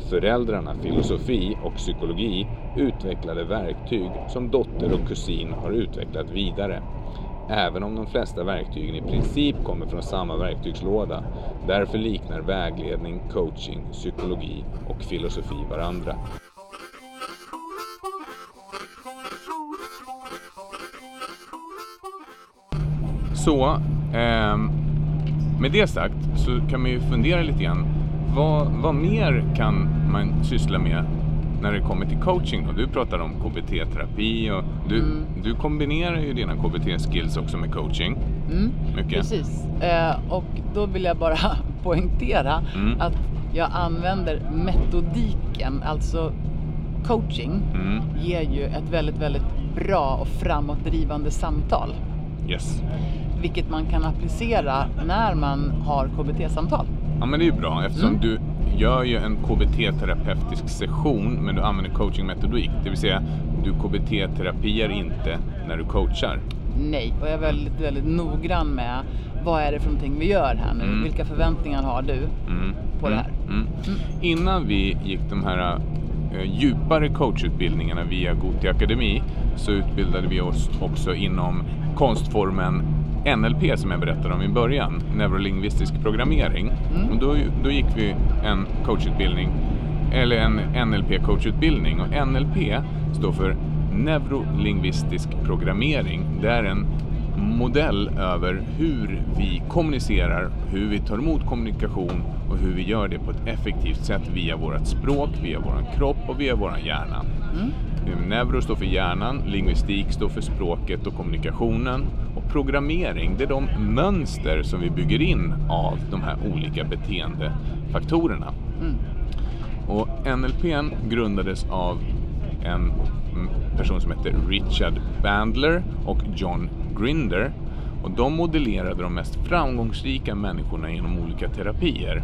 Föräldrarna filosofi och psykologi utvecklade verktyg som dotter och kusin har utvecklat vidare. Även om de flesta verktygen i princip kommer från samma verktygslåda. Därför liknar vägledning, coaching, psykologi och filosofi varandra. Så, ehm, med det sagt så kan man ju fundera lite grann. Vad, vad mer kan man syssla med när det kommer till coaching? Då? Du pratar om KBT-terapi och du, du kombinerar ju dina KBT-skills också med coaching. Mm, Mycket. precis. Eh, och då vill jag bara poängtera Mm. att jag använder metodiken, alltså coaching, Mm. ger ju ett väldigt, väldigt bra och framåtdrivande samtal. Yes. Vilket man kan applicera när man har KBT-samtal. Ja men det är ju bra eftersom Mm. du gör ju en KBT-terapeutisk session men du använder coaching-metodik. Det vill säga du KBT-terapier inte när du coachar. Nej, och jag är väldigt, väldigt noggrann med vad är det för någonting vi gör här nu? Mm. Vilka förväntningar har du Mm. på det här? Mm. Innan vi gick de här eh, djupare coachutbildningarna via Gotia Akademi så utbildade vi oss också inom konstformen NLP som jag berättade om i början, neurolingvistisk programmering. Mm. Och då, då gick vi en coachutbildning, eller en NLP-coachutbildning och NLP står för neurolingvistisk programmering. Det är en modell över hur vi kommunicerar, hur vi tar emot kommunikation och hur vi gör det på ett effektivt sätt via vårt språk, via vår kropp och via vår hjärna. Mm. Neuro står för hjärnan, lingvistik står för språket och kommunikationen och programmering det är de mönster som vi bygger in av de här olika beteendefaktorerna. Mm. Och NLP grundades av en person som heter Richard Bandler och John Grinder. Och de modellerade de mest framgångsrika människorna genom olika terapier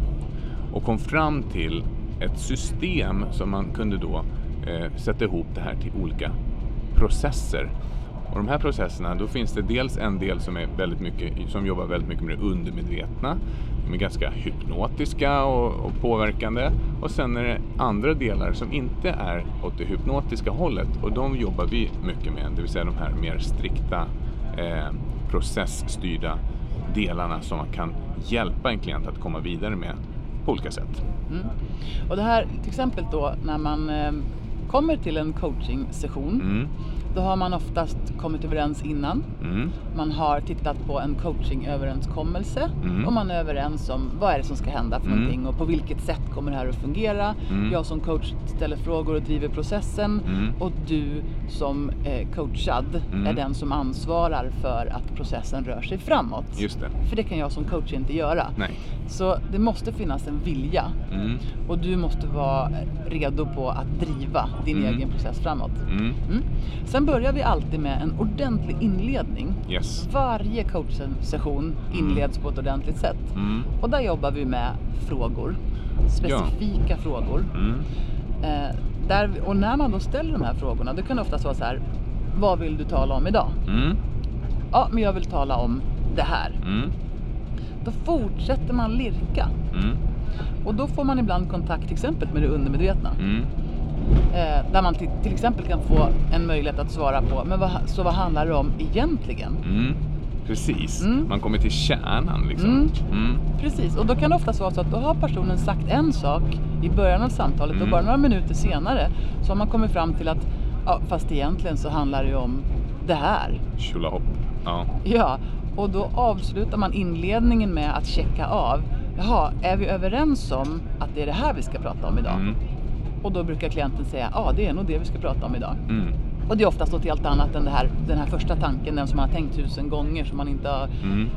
och kom fram till ett system som man kunde då eh, sätta ihop det här till olika processer. Och de här processerna, då finns det dels en del som, är väldigt mycket, som jobbar väldigt mycket med det undermedvetna. De är ganska hypnotiska och, och påverkande. Och sen är det andra delar som inte är åt det hypnotiska hållet och de jobbar vi mycket med. Det vill säga de här mer strikta eh, processstyrda delarna som man kan hjälpa en klient att komma vidare med på olika sätt. Mm. Och det här till exempel då när man eh, kommer till en coaching-session. Mm, då har man oftast kommit överens innan. mm, Man har tittat på en coachingöverenskommelse Mm. och man är överens om vad är det som ska hända för Mm. någonting och på vilket sätt kommer det här att fungera. Mm. Jag som coach ställer frågor och driver processen Mm. och du som eh, coachad Mm. är den som ansvarar för att processen rör sig framåt. just det. För det kan jag som coach inte göra. Nej. Så det måste finnas en vilja Mm, och du måste vara redo på att driva din Mm. egen process framåt. mm, Mm. Sen börjar vi alltid med en ordentlig inledning. yes. Varje coachsession inleds på ett ordentligt sätt. Mm, Och där jobbar vi med frågor. Specifika frågor. mm, Eh, där, och när man då ställer de här frågorna, då kan det oftast vara så här. Vad vill du tala om idag? mm, Ja, men jag vill tala om det här. mm, Då fortsätter man lirka. mm, Och då får man ibland kontakt till exempel med det undermedvetna. Mm, Eh, där man till, till exempel kan få en möjlighet att svara på, men vad, så vad handlar det om egentligen? mm. Precis, Mm. man kommer till kärnan liksom. Mm. Mm. Precis, och då kan det oftast vara så att då har personen sagt en sak i början av samtalet Mm. och bara några minuter senare så har man kommit fram till att ja, fast egentligen så handlar det ju om det här. Tjolahopp. Ja. Ja, och då avslutar man inledningen med att checka av. Jaha, är vi överens om att det är det här vi ska prata om idag? Mm. Och då brukar klienten säga, ja det är nog det vi ska prata om idag. Mm. Och det är oftast något helt annat än det här, den här första tanken, den som man har tänkt tusen gånger som man inte har Mm.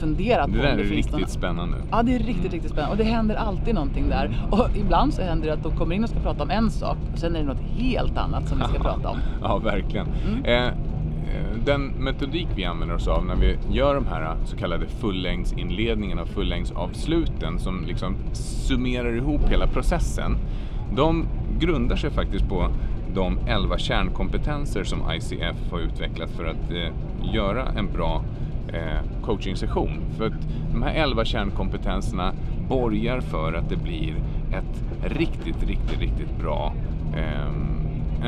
funderat Det på där om är det riktigt någon... spännande. Ja, det är riktigt, riktigt spännande. Och det händer alltid någonting där. Och ibland så händer det att de kommer in och ska prata om en sak och sen är det något helt annat som vi ska prata om. Ja, verkligen. Mm. Eh, eh, den metodik vi använder oss av när vi gör de här eh, så kallade fullängdsinledningarna och fullängdsavsluten som liksom summerar ihop hela processen. De grundar sig faktiskt på de 11 kärnkompetenser som ICF har utvecklat för att eh, göra en bra eh, coachingsession. För att de här 11 kärnkompetenserna borgar för att det blir ett riktigt, riktigt, riktigt bra eh,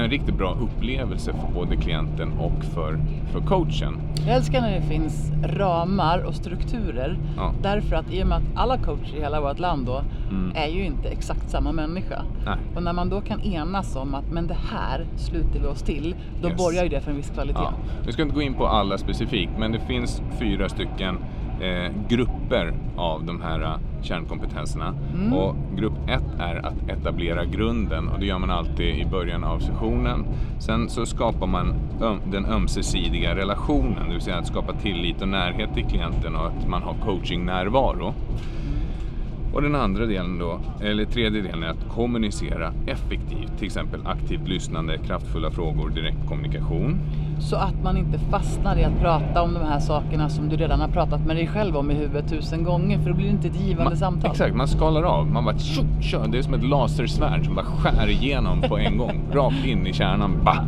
en riktigt bra upplevelse för både klienten och för, för coachen. Jag älskar när det finns ramar och strukturer. Ja. Därför att i och med att alla coacher i hela vårt land då Mm. är ju inte exakt samma människa. Nej. Och när man då kan enas om att men det här sluter vi oss till, då Yes. borgar ju det för en viss kvalitet. Ja. Vi ska inte gå in på alla specifikt, men det finns fyra stycken eh, grupper av de här kärnkompetenserna. Mm. Och grupp ett är att etablera grunden och det gör man alltid i början av sessionen. Sen så skapar man den ömsesidiga relationen, det vill säga att skapa tillit och närhet till klienten och att man har coaching-närvaro. Och den andra delen då, eller tredje delen är att kommunicera effektivt, till exempel aktivt lyssnande, kraftfulla frågor, direkt kommunikation. Så att man inte fastnar i att prata om de här sakerna som du redan har pratat med dig själv om i huvudet tusen gånger för då blir det inte ett givande Man, samtal. Exakt, man skalar av. Man bara tjo, tjo, Det är som ett lasersvärd som bara skär igenom på en gång. Rakt in i kärnan. Bah.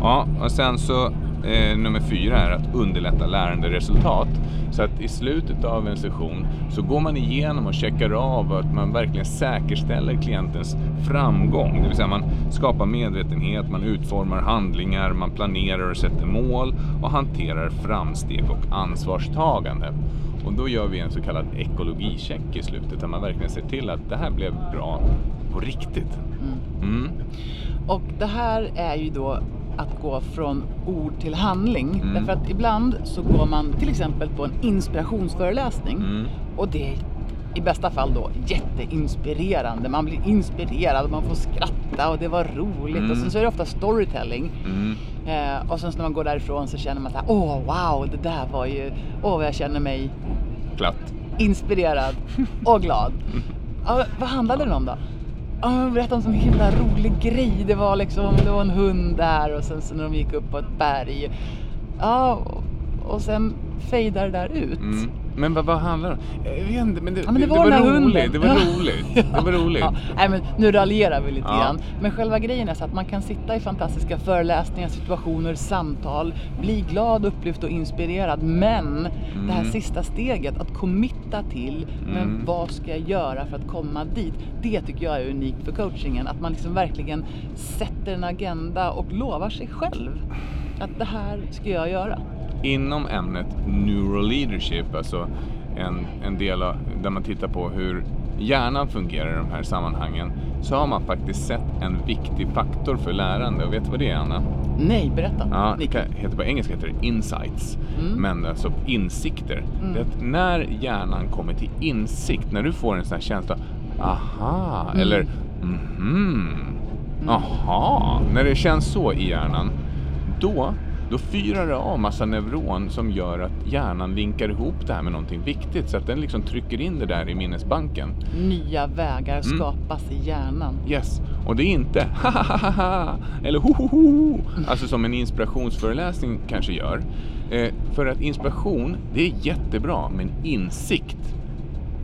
Ja, och sen så eh, nummer fyra är att underlätta läranderesultat. Så att i slutet av en session så går man igenom och checkar av att man verkligen säkerställer klientens framgång. Det vill säga man skapar medvetenhet, man utformar handlingar, man planerar och sätter mål och hanterar framsteg och ansvarstagande. Och då gör vi en så kallad ekologicheck i slutet där man verkligen ser till att det här blev bra på riktigt. Mm. Och det här är ju då att gå från ord till handling. Mm. Därför att ibland så går man till exempel på en inspirationsföreläsning Mm. och det är i bästa fall då jätteinspirerande. Man blir inspirerad och man får skratta och det var roligt. Mm. Och sen så är det ofta storytelling. Mm. Eh, och sen när man går därifrån så känner man här, åh wow, det där var ju, åh vad jag känner mig Platt. inspirerad och glad. Ja, vad handlade den om då? Ja, men berätta om en sån himla rolig grej. Det var liksom, det var en hund där och sen så när de gick upp på ett berg. Ja, och, och sen fejdar det där ut. Mm. Men vad, vad handlar det om? Jag vet inte, men det, Ja, men det det, var det var roligt. Det var roligt. Det var roligt. Ja, nej, men nu raljerar vi lite Ja. grann. Men själva grejen är så att man kan sitta i fantastiska föreläsningar, situationer, samtal, bli glad, upplyft och inspirerad. Men det här Mm. sista steget, att committa till, men Mm. vad ska jag göra för att komma dit? Det tycker jag är unikt för coachingen. Att man liksom verkligen sätter en agenda och lovar sig själv att det här ska jag göra. Inom ämnet neuroleadership, alltså en, en del av, där man tittar på hur hjärnan fungerar i de här sammanhangen, så har man faktiskt sett en viktig faktor för lärande. Och vet du vad det är, Anna? Nej, berätta. Ja, det heter på engelska heter det insights, Mm. men alltså insikter. Det är att när hjärnan kommer till insikt, när du får en sån här känsla, aha, Mm. eller mhm, aha, när det känns så i hjärnan, då, då fyrar det av massa neuron som gör att hjärnan linkar ihop det här med någonting viktigt, så att den liksom trycker in det där i minnesbanken. Nya vägar Mm. skapas i hjärnan. Yes, och det är inte ha eller ho alltså som en inspirationsföreläsning kanske gör. Eh, för att inspiration, det är jättebra, men insikt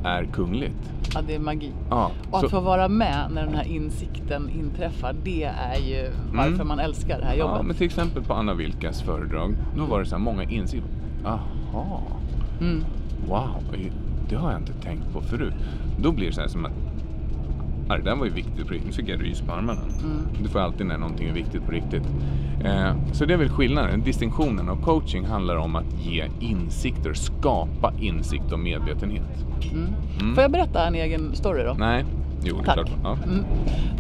är kungligt. Ja, det är magi. Ja, Och att så, få vara med när den här insikten inträffar, det är ju varför Mm. man älskar det här jobbet. ja, men till exempel på Anna Vilkas föredrag, då var det så här många insikter. Aha, Mm. wow, det har jag inte tänkt på förut. Då blir det så här som att Det där var ju viktigt på riktigt. Nu fick jag rys på armarna. Mm. Det får alltid när någonting är viktigt på riktigt. Eh, så det är väl skillnaden. Distinktionen av coaching handlar om att ge insikter, skapa insikt och medvetenhet. Mm. Mm. Får jag berätta en egen story då? Nej, jo det Tack. klart. Ja. Mm.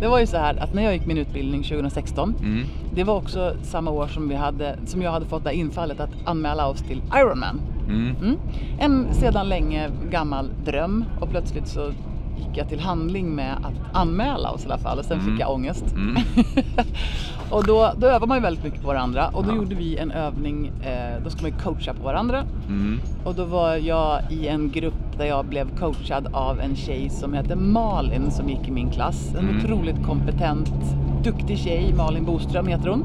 Det var ju så här att när jag gick min utbildning 2016, Mm. det var också samma år som, vi hade, som jag hade fått det infallet att anmäla oss till Ironman. Mm. Mm. En sedan länge gammal dröm och plötsligt så gick jag till handling med att anmäla oss i alla fall och sen Mm. fick jag ångest. Mm. Och då, då övar man ju väldigt mycket på varandra och då Ja. gjorde vi en övning, eh, då ska man ju coacha på varandra. Mm. Och då var jag i en grupp där jag blev coachad av en tjej som heter Malin som gick i min klass. En Mm. otroligt kompetent, duktig tjej, Malin Boström heter hon.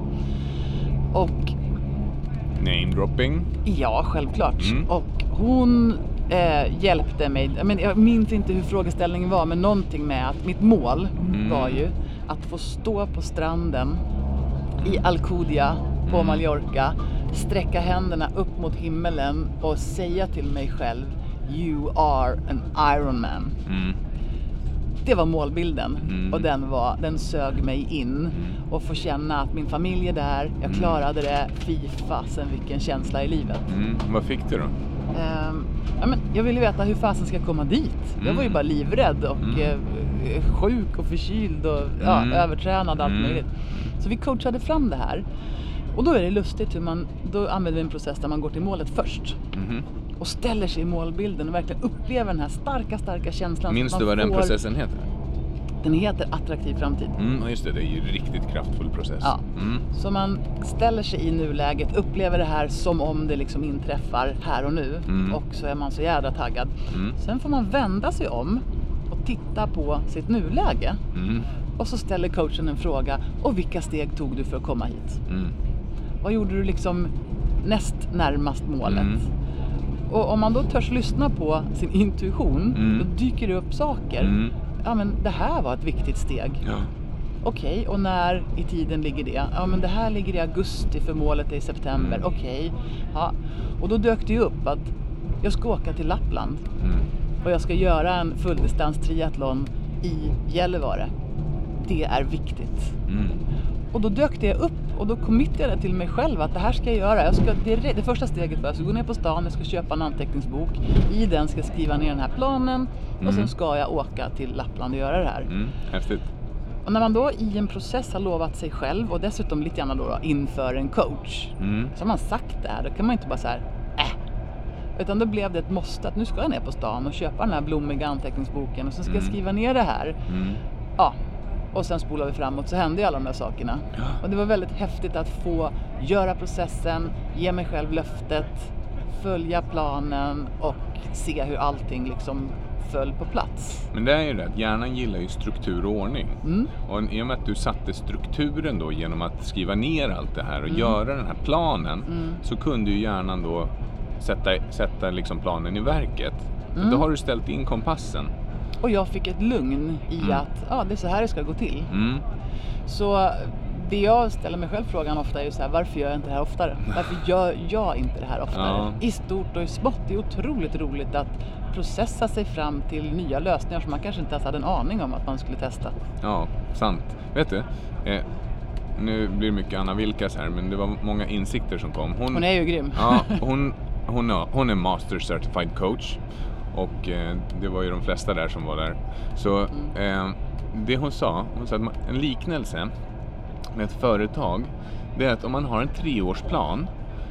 Och Name dropping. ja, självklart. Mm. Och hon eh, hjälpte mig. Jag, men, jag minns inte hur frågeställningen var men någonting med att mitt mål Mm. var ju att få stå på stranden i Alcudia på Mm. Mallorca, sträcka händerna upp mot himmelen och säga till mig själv You are an Ironman. Mm. Det var målbilden Mm. och den, var, den sög mig in och få känna att min familj är där, jag klarade det, fy fasen vilken känsla i livet. Mm. Vad fick du då? Ehm, ja, men jag ville veta hur fasen ska jag komma dit. Jag var ju Mm. bara livrädd och Mm. eh, sjuk och förkyld och ja, Mm. övertränad och allt Mm. möjligt. Så vi coachade fram det här. Och då är det lustigt hur man, då använder vi en process där man går till målet först. Mhm. Och ställer sig i målbilden och verkligen upplever den här starka, starka känslan. Minns du vad den får- processen heter? Den heter Attraktiv framtid. Mm, just det, det är ju en riktigt kraftfull process. Ja. Mm. Så man ställer sig i nuläget, upplever det här som om det liksom inträffar här och nu. Mm. Och så är man så jädra taggad. Mm. Sen får man vända sig om och titta på sitt nuläge. Mm. Och så ställer coachen en fråga. Och vilka steg tog du för att komma hit? Mm. Vad gjorde du liksom näst närmast målet? Mm. Och om man då törs lyssna på sin intuition, då dyker det upp saker. Ja men det här var ett viktigt steg. Ja. Okej, och när i tiden ligger det? Ja, men det här ligger i augusti för målet är i september. Mm. Okej. Ja. Och då dök det ju upp att jag ska åka till Lappland Mm. och jag ska göra en fulldistans triathlon i Gällivare. Det är viktigt. Mm. Och då dök det upp och då committade jag till mig själv att det här ska jag göra. Jag ska, det, det första steget var att jag ska gå ner på stan, jag ska köpa en anteckningsbok. I den ska jag skriva ner den här planen och Mm. sen ska jag åka till Lappland och göra det här. Mm. Häftigt. Och när man då i en process har lovat sig själv och dessutom lite grann då, då inför en coach. Mm. Så har man sagt det här, då kan man inte bara så här, äh. Utan då blev det ett måste att nu ska jag ner på stan och köpa den här blommiga anteckningsboken och sen ska jag Mm. skriva ner det här. Mm. Ja, och sen spolar vi framåt så hände ju alla de där sakerna. Ja. Och det var väldigt häftigt att få göra processen, ge mig själv löftet, följa planen och se hur allting liksom föll på plats. Men det är ju det att hjärnan gillar ju struktur och ordning. Mm. Och i och med att du satte strukturen då genom att skriva ner allt det här och göra den här planen Mm. så kunde ju hjärnan då sätta, sätta liksom planen i verket. För Mm. Då har du ställt in kompassen. Och jag fick ett lugn i Mm. att ja, det är så här det ska gå till. Mm. Så det jag ställer mig själv frågan ofta är ju så här, varför gör jag inte det här oftare? Varför gör jag inte det här oftare? Ja. I stort och i smått. Det är otroligt roligt att processa sig fram till nya lösningar som man kanske inte ens hade en aning om att man skulle testa. Ja, sant. Vet du? Eh, nu blir det mycket Anna Vilkas här, men det var många insikter som kom. Hon är ju grym. Ja, hon, hon, hon är Master Certified Coach och eh, det var ju de flesta där som var där. Så eh, det hon sa, hon sa att man- en liknelse med ett företag, det är att om man har en treårsplan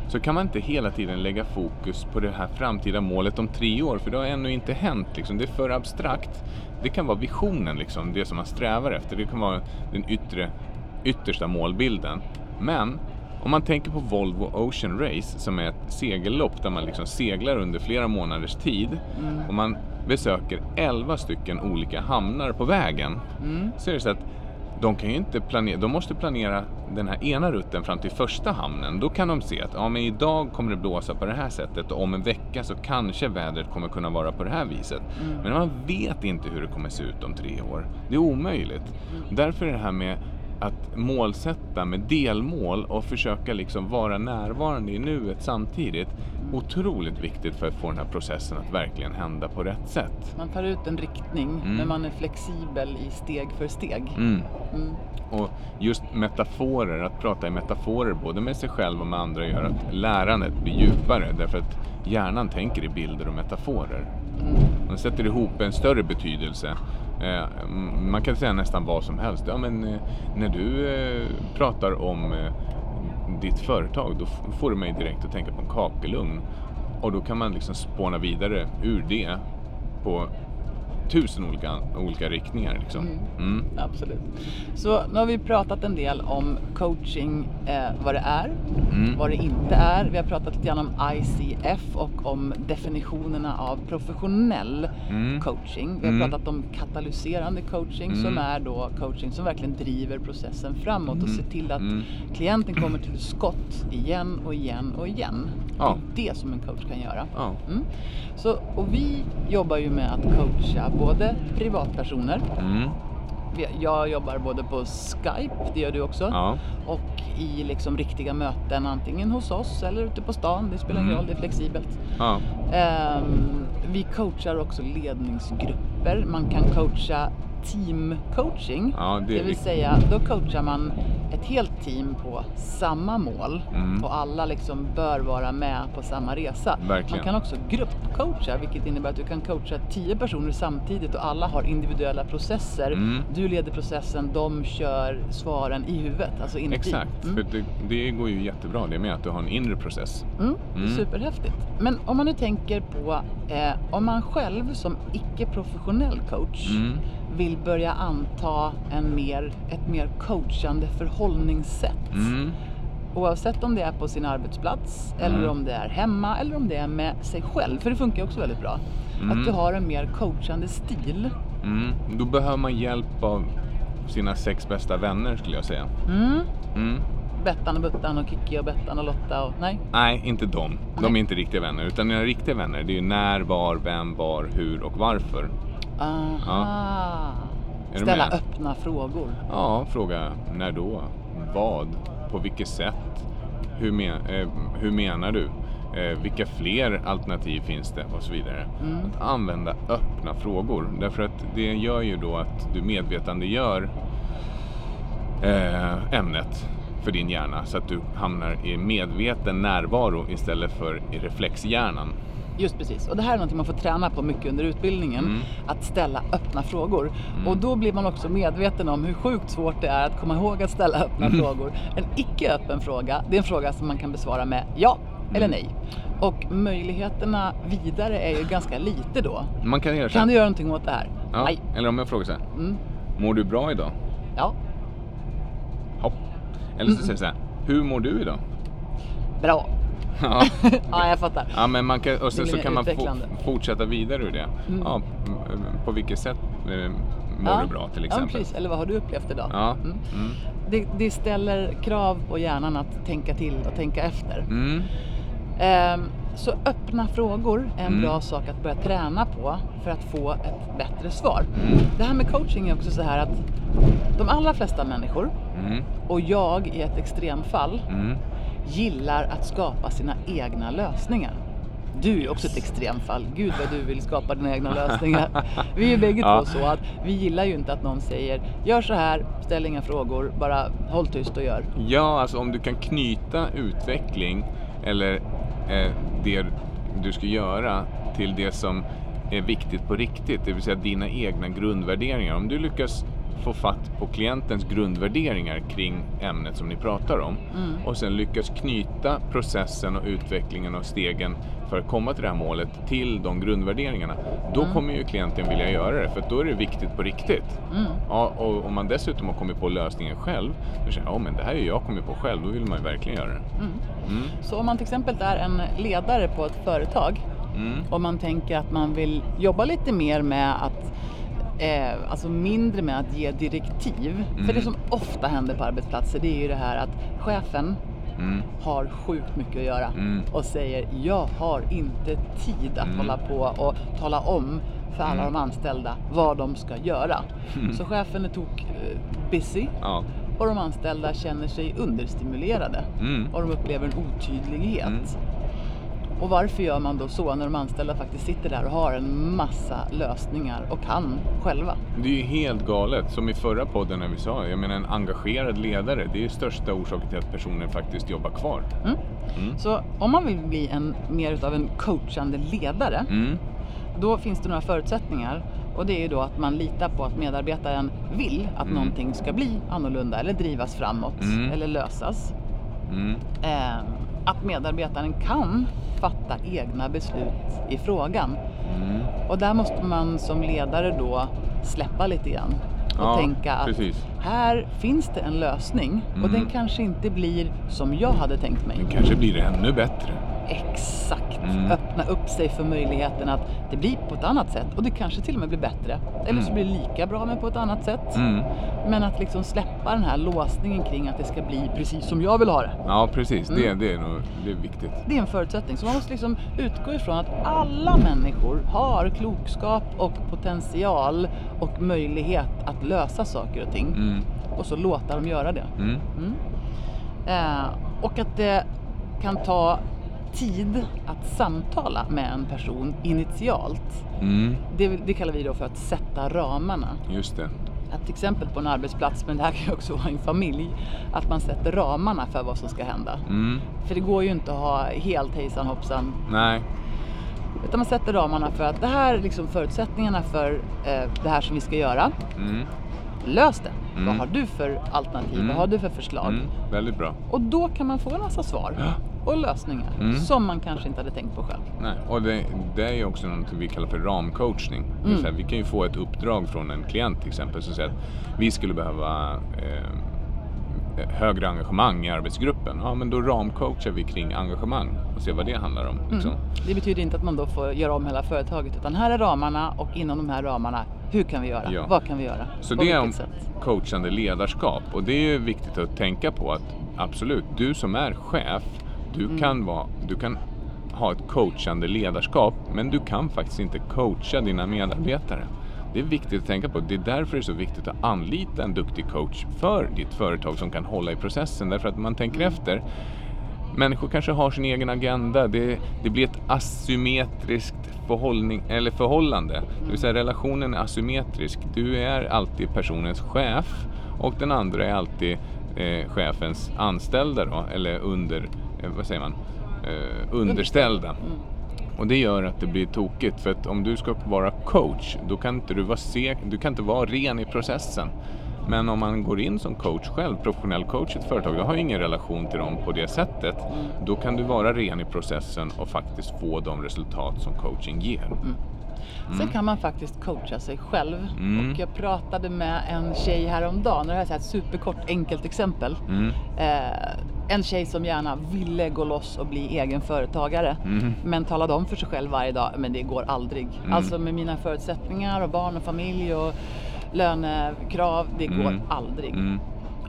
så kan man inte hela tiden lägga fokus på det här framtida målet om tre år, för det har ännu inte hänt. Liksom. Det är för abstrakt. Det kan vara visionen, liksom, det som man strävar efter. Det kan vara den yttre, yttersta målbilden. Men om man tänker på Volvo Ocean Race som är ett segellopp där man liksom seglar under flera månaders tid och man besöker 11 stycken olika hamnar på vägen. Mm. Så är det så att de kan ju inte planera, de måste planera den här ena rutten fram till första hamnen. Då kan de se att ja, men idag kommer det blåsa på det här sättet och om en vecka så kanske vädret kommer kunna vara på det här viset. Men man vet inte hur det kommer se ut om tre år. Det är omöjligt. Därför är det här med att målsätta med delmål och försöka liksom vara närvarande i nuet samtidigt otroligt viktigt för att få den här processen att verkligen hända på rätt sätt. Man tar ut en riktning Mm. men man är flexibel i steg för steg. Mm. Mm. Och just metaforer, att prata i metaforer både med sig själv och med andra gör att lärandet blir djupare därför att hjärnan tänker i bilder och metaforer. Man sätter ihop en större betydelse. Eh, man kan säga nästan vad som helst. Ja, men, eh, när du eh, pratar om ditt företag då får du mig direkt att tänka på en kakelugn. Och då kan man liksom spåna vidare ur det på tusen olika, olika riktningar. Liksom. Mm. Absolut. Så nu har vi pratat en del om coaching, eh, vad det är, Mm. vad det inte är. Vi har pratat lite grann om ICF och om definitionerna av professionell Mm. coaching. Vi har Mm. pratat om katalyserande coaching som Mm. är då coaching som verkligen driver processen framåt och ser till att Mm. klienten kommer till skott igen och igen och igen. Ja. Det är det som en coach kan göra. Ja. Mm. Så, och vi jobbar ju med att coacha både privatpersoner Mm. Jag jobbar både på Skype, det gör du också, Ja. och i liksom riktiga möten antingen hos oss eller ute på stan. Det spelar ingen Mm. roll, det är flexibelt. Ja. Ehm, vi coachar också ledningsgrupper. Man kan coacha teamcoaching. Ja, det det vill säga, då coachar man ett helt team på samma mål Mm. och alla liksom bör vara med på samma resa. Verkligen. Man kan också gruppcoacha, vilket innebär att du kan coacha tio personer samtidigt och alla har individuella processer. Mm. Du leder processen, de kör svaren i huvudet, alltså inuti. Exakt, Mm. för det, det går ju jättebra det med att du har en inre process. Mm, Mm. superhäftigt. Men om man nu tänker på eh, om man själv som icke-professionell coach Mm. Vill börja anta en mer, ett mer coachande förhållningssätt. Mm. Oavsett om det är på sin arbetsplats eller Mm. om det är hemma eller om det är med sig själv. För det funkar också väldigt bra. Mm. Att du har en mer coachande stil. Mm. Då behöver man hjälp av sina sex bästa vänner skulle jag säga. Mm. Mm. Bettan och Buttan och Kikki och Bettan och Lotta och nej. Nej, inte de. De Nej. är inte riktiga vänner. Utan dina riktiga vänner, det är ju när, var, vem, var, hur och varför. Aha. Du Ställa med? öppna frågor. Ja, fråga när då? Vad? På vilket sätt? Hur, men, eh, hur menar du? Eh, vilka fler alternativ finns det? Och så vidare. Mm. Att använda öppna frågor. Därför att det gör ju då att du medvetandegör eh, ämnet för din hjärna så att du hamnar i medveten närvaro istället för i reflexhjärnan. Just precis. Och det här är något man får träna på mycket under utbildningen. Mm. Att ställa öppna frågor. Och då blir man också medveten om hur sjukt svårt det är att komma ihåg att ställa öppna Mm. frågor. En icke öppen fråga, det är en fråga som man kan besvara med ja eller Mm. nej. Och möjligheterna vidare är ju ganska lite då. Man kan göra så Kan du göra någonting åt det här? ja, Nej. Eller om jag frågar så här. Mm. Mår du bra idag? Ja. Hopp. Eller så säger jag så här. Hur mår du idag? Bra. Ja. Ja, jag fattar. Ja, men man kan, och sen så kan man fortsätta vidare ur det. Mm. Ja, på vilket sätt eh, mår Ja. du bra till Ja, exempel? precis. Eller vad har du upplevt idag? Ja. Mm. Mm. Det, det ställer krav på hjärnan att tänka till och tänka efter. Mm. Ehm, Så öppna frågor är en Mm. bra sak att börja träna på för att få ett bättre svar. Mm. Det här med coaching är också så här att de allra flesta människor, och jag i ett extremfall, Mm. Gillar att skapa sina egna lösningar. Du är också ett extremfall. Gud vad du vill skapa dina egna lösningar. Vi är bägge Ja. två så att vi gillar ju inte att någon säger gör så här, ställ inga frågor, bara håll tyst och gör. Ja, alltså om du kan knyta utveckling eller eh, det du ska göra till det som är viktigt på riktigt, det vill säga dina egna grundvärderingar. Om du lyckas få fatt på klientens grundvärderingar kring ämnet som ni pratar om Mm. och sen lyckas knyta processen och utvecklingen och stegen för att komma till det här målet till de grundvärderingarna. Då Mm. kommer ju klienten vilja göra det för då är det viktigt på riktigt. Mm. Ja, och om man dessutom har kommit på lösningen själv, då säger jag, ja men det här är jag kommit på själv, då vill man ju verkligen göra det. Mm. Mm. Så om man till exempel är en ledare på ett företag Mm. och man tänker att man vill jobba lite mer med att Eh, alltså mindre med att ge direktiv. För Mm. det som ofta händer på arbetsplatser det är ju det här att chefen Mm. har sjukt mycket att göra Mm. och säger jag har inte tid att Mm. hålla på och tala om för alla Mm. de anställda vad de ska göra. Mm. Så chefen är tok eh, busy Ja. och de anställda känner sig understimulerade Mm. och de upplever en otydlighet. Och varför gör man då så när de anställda faktiskt sitter där och har en massa lösningar och kan själva? Det är ju helt galet, som i förra podden när vi sa, jag menar en engagerad ledare, det är ju största orsaken till att personen faktiskt jobbar kvar. Mm. Mm. Så om man vill bli en, mer utav en coachande ledare Mm. Då finns det några förutsättningar och det är ju då att man litar på att medarbetaren vill att Mm. någonting ska bli annorlunda eller drivas framåt Mm. eller lösas. Eh, att medarbetaren kan fatta egna beslut i frågan. Mm. Och där måste man som ledare då släppa lite grann och Ja, tänka att precis. här finns det en lösning och Mm. den kanske inte blir som jag hade tänkt mig. Men kanske blir det ännu bättre. Exakt, Mm. öppna upp sig för möjligheten att det blir på ett annat sätt och det kanske till och med blir bättre. Eller så blir det lika bra men på ett annat sätt. Mm. Men att liksom släppa den här låsningen kring att det ska bli precis som jag vill ha det. Ja, precis. Det, Mm. det är nog det är viktigt. Det är en förutsättning. Så man måste liksom utgå ifrån att alla människor har klokskap och potential och möjlighet att lösa saker och ting. Mm. Och så låta dem göra det. Mm. Mm. Eh, och att det kan ta tid att samtala med en person initialt. Mm. Det, det kallar vi då för att sätta ramarna. Just det. Att till exempel på en arbetsplats, men det här kan ju också vara en familj, att man sätter ramarna för vad som ska hända. Mm. För det går ju inte att ha helt hejsan hoppsan. Nej. Utan man sätter ramarna för att det här är liksom förutsättningarna för eh, det här som vi ska göra. Mm. Lös det. Mm. Vad har du för alternativ? Mm. Vad har du för förslag? Mm. Väldigt bra. Och då kan man få en massa svar Ja. Och lösningar Mm. som man kanske inte hade tänkt på själv. Nej. Och det, det är ju också något vi kallar för ramcoachning. Mm. vi kan ju få ett uppdrag från en klient till exempel som säger att vi skulle behöva eh, högre engagemang i arbetsgruppen. Ja, men då ramcoachar vi kring engagemang och ser vad det handlar om. Liksom. Mm. Det betyder inte att man då får göra om hela företaget utan här är ramarna och inom de här ramarna, hur kan vi göra? Ja. Vad kan vi göra? Så På det är om sätt? coachande ledarskap och det är ju viktigt att tänka på att absolut, du som är chef, du, Mm. kan, vara, du kan ha ett coachande ledarskap men du kan faktiskt inte coacha dina medarbetare. Det är viktigt att tänka på. Det är därför det är så viktigt att anlita en duktig coach för ditt företag som kan hålla i processen. Därför att man tänker Mm. efter. Människor kanske har sin egen agenda. Det, det blir ett asymmetriskt förhållning, eller förhållande. Det vill säga relationen är asymmetrisk. Du är alltid personens chef och den andra är alltid eh, chefens anställda då, eller under, vad säger man, eh, underställda. Mm. Och det gör att det blir tokigt för att om du ska vara coach då kan inte du vara, sek, du kan inte vara ren i processen. Men om man går in som coach själv, professionell coach i ett företag, du har ju ingen relation till dem på det sättet. Då kan du vara ren i processen och faktiskt få de resultat som coaching ger. Sen kan man faktiskt coacha sig själv. Mm. Och jag pratade med en tjej häromdagen, och det här är ett superkort enkelt exempel. Mm. Eh, en tjej som gärna ville gå loss och bli egen företagare. Mm. Men talade om för sig själv varje dag, men det går aldrig. Mm. Alltså med mina förutsättningar och barn och familj och lönekrav, det går Mm. aldrig. Mm.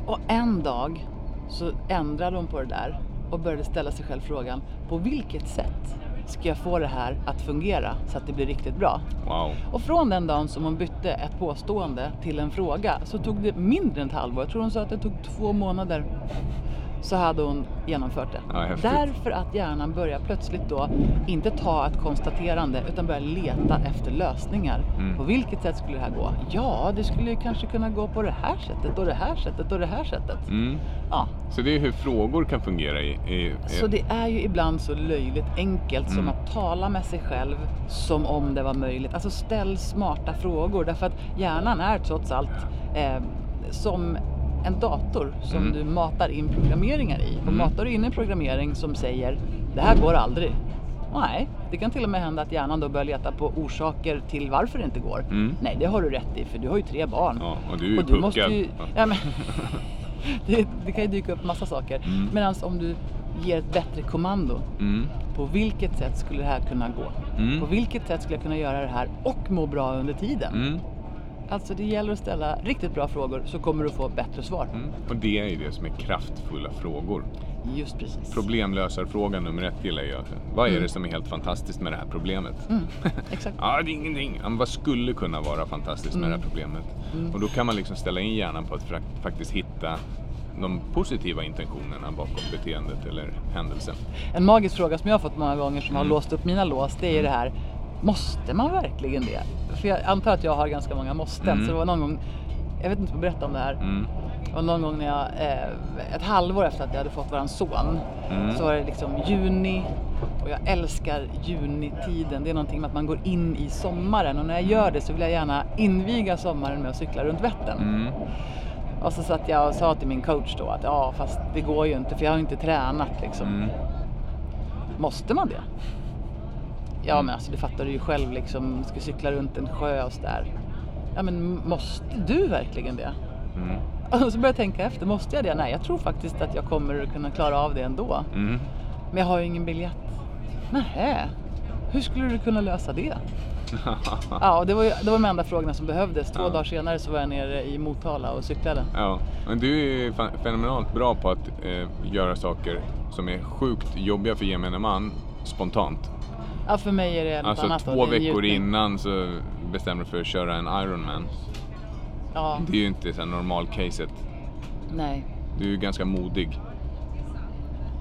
Och en dag så ändrade hon på det där och började ställa sig själv frågan, på vilket sätt ska jag få det här att fungera så att det blir riktigt bra? Wow. Och från den dagen som hon bytte ett påstående till en fråga så tog det mindre än ett halvår. Jag tror hon sa att det tog två månader. Så hade hon genomfört det. Ja. Därför att hjärnan börjar plötsligt då inte ta ett konstaterande utan börjar leta efter lösningar. Mm. På vilket sätt skulle det här gå? Ja, det skulle ju kanske kunna gå på det här sättet och det här sättet och det här sättet. Mm. Ja, Så det är hur frågor kan fungera i... i, i så det är ju ibland så löjligt enkelt som Mm. att tala med sig själv som om det var möjligt. Alltså ställ smarta frågor därför att hjärnan är trots allt eh, som en dator som Mm. du matar in programmeringar i. Och Mm. matar du in en programmering som säger det här går aldrig. Nej, det kan till och med hända att hjärnan då börjar leta på orsaker till varför det inte går. Mm. Nej, det har du rätt i för du har ju tre barn. Ja, och du är ju Och du måste puckad. ju, Ja. ja, men, det, det kan ju dyka upp massa saker. Mm. Medan om du ger ett bättre kommando. Mm. På vilket sätt skulle det här kunna gå? Mm. På vilket sätt skulle jag kunna göra det här och må bra under tiden? Mm. Alltså det gäller att ställa riktigt bra frågor så kommer du få bättre svar. Mm. Och det är ju det som är kraftfulla frågor. Just precis. Problemlösarfrågan nummer ett gillar jag. Vad är Mm. det som är helt fantastiskt med det här problemet? Mm, exakt. Ja, det är ingenting. Men vad skulle kunna vara fantastiskt med det här problemet? Mm. Och då kan man liksom ställa in hjärnan på att faktiskt hitta de positiva intentionerna bakom beteendet eller händelsen. En magisk fråga som jag har fått många gånger som har Mm. låst upp mina lås det är det här Måste man verkligen det? För jag antar att jag har ganska många måsten. Mm. Så det var någon gång Jag vet inte om jag berätta om det här. Mm. Det var någon gång när jag, eh, ett halvår efter att jag hade fått våran son, Mm. så var det liksom juni och jag älskar junitiden. Det är någonting med att man går in i sommaren och när jag gör det så vill jag gärna inviga sommaren med att cykla runt Vättern. Mm. Och så satt jag och sa till min coach då att ja fast det går ju inte för jag har inte tränat liksom. Mm. Måste man det? Ja men alltså det fattar du ju själv liksom, ska cykla runt en sjö och sådär. Ja men måste du verkligen det? Mm. Och så började jag tänka efter, måste jag det? Nej, jag tror faktiskt att jag kommer kunna klara av det ändå. Mm. Men jag har ju ingen biljett. Nähä, hur skulle du kunna lösa det? Ja, och det var, ju, det var de enda frågorna som behövdes. Två Ja. dagar senare så var jag nere i Motala och cyklade. Ja, men du är fenomenalt bra på att eh, göra saker som är sjukt jobbiga för gemene man spontant. Ja, för mig är det något Alltså annat. då. två veckor innan så bestämmer du för att köra en Ironman. Ja, Det är ju inte så normal-caset. nej. Du är ju ganska modig.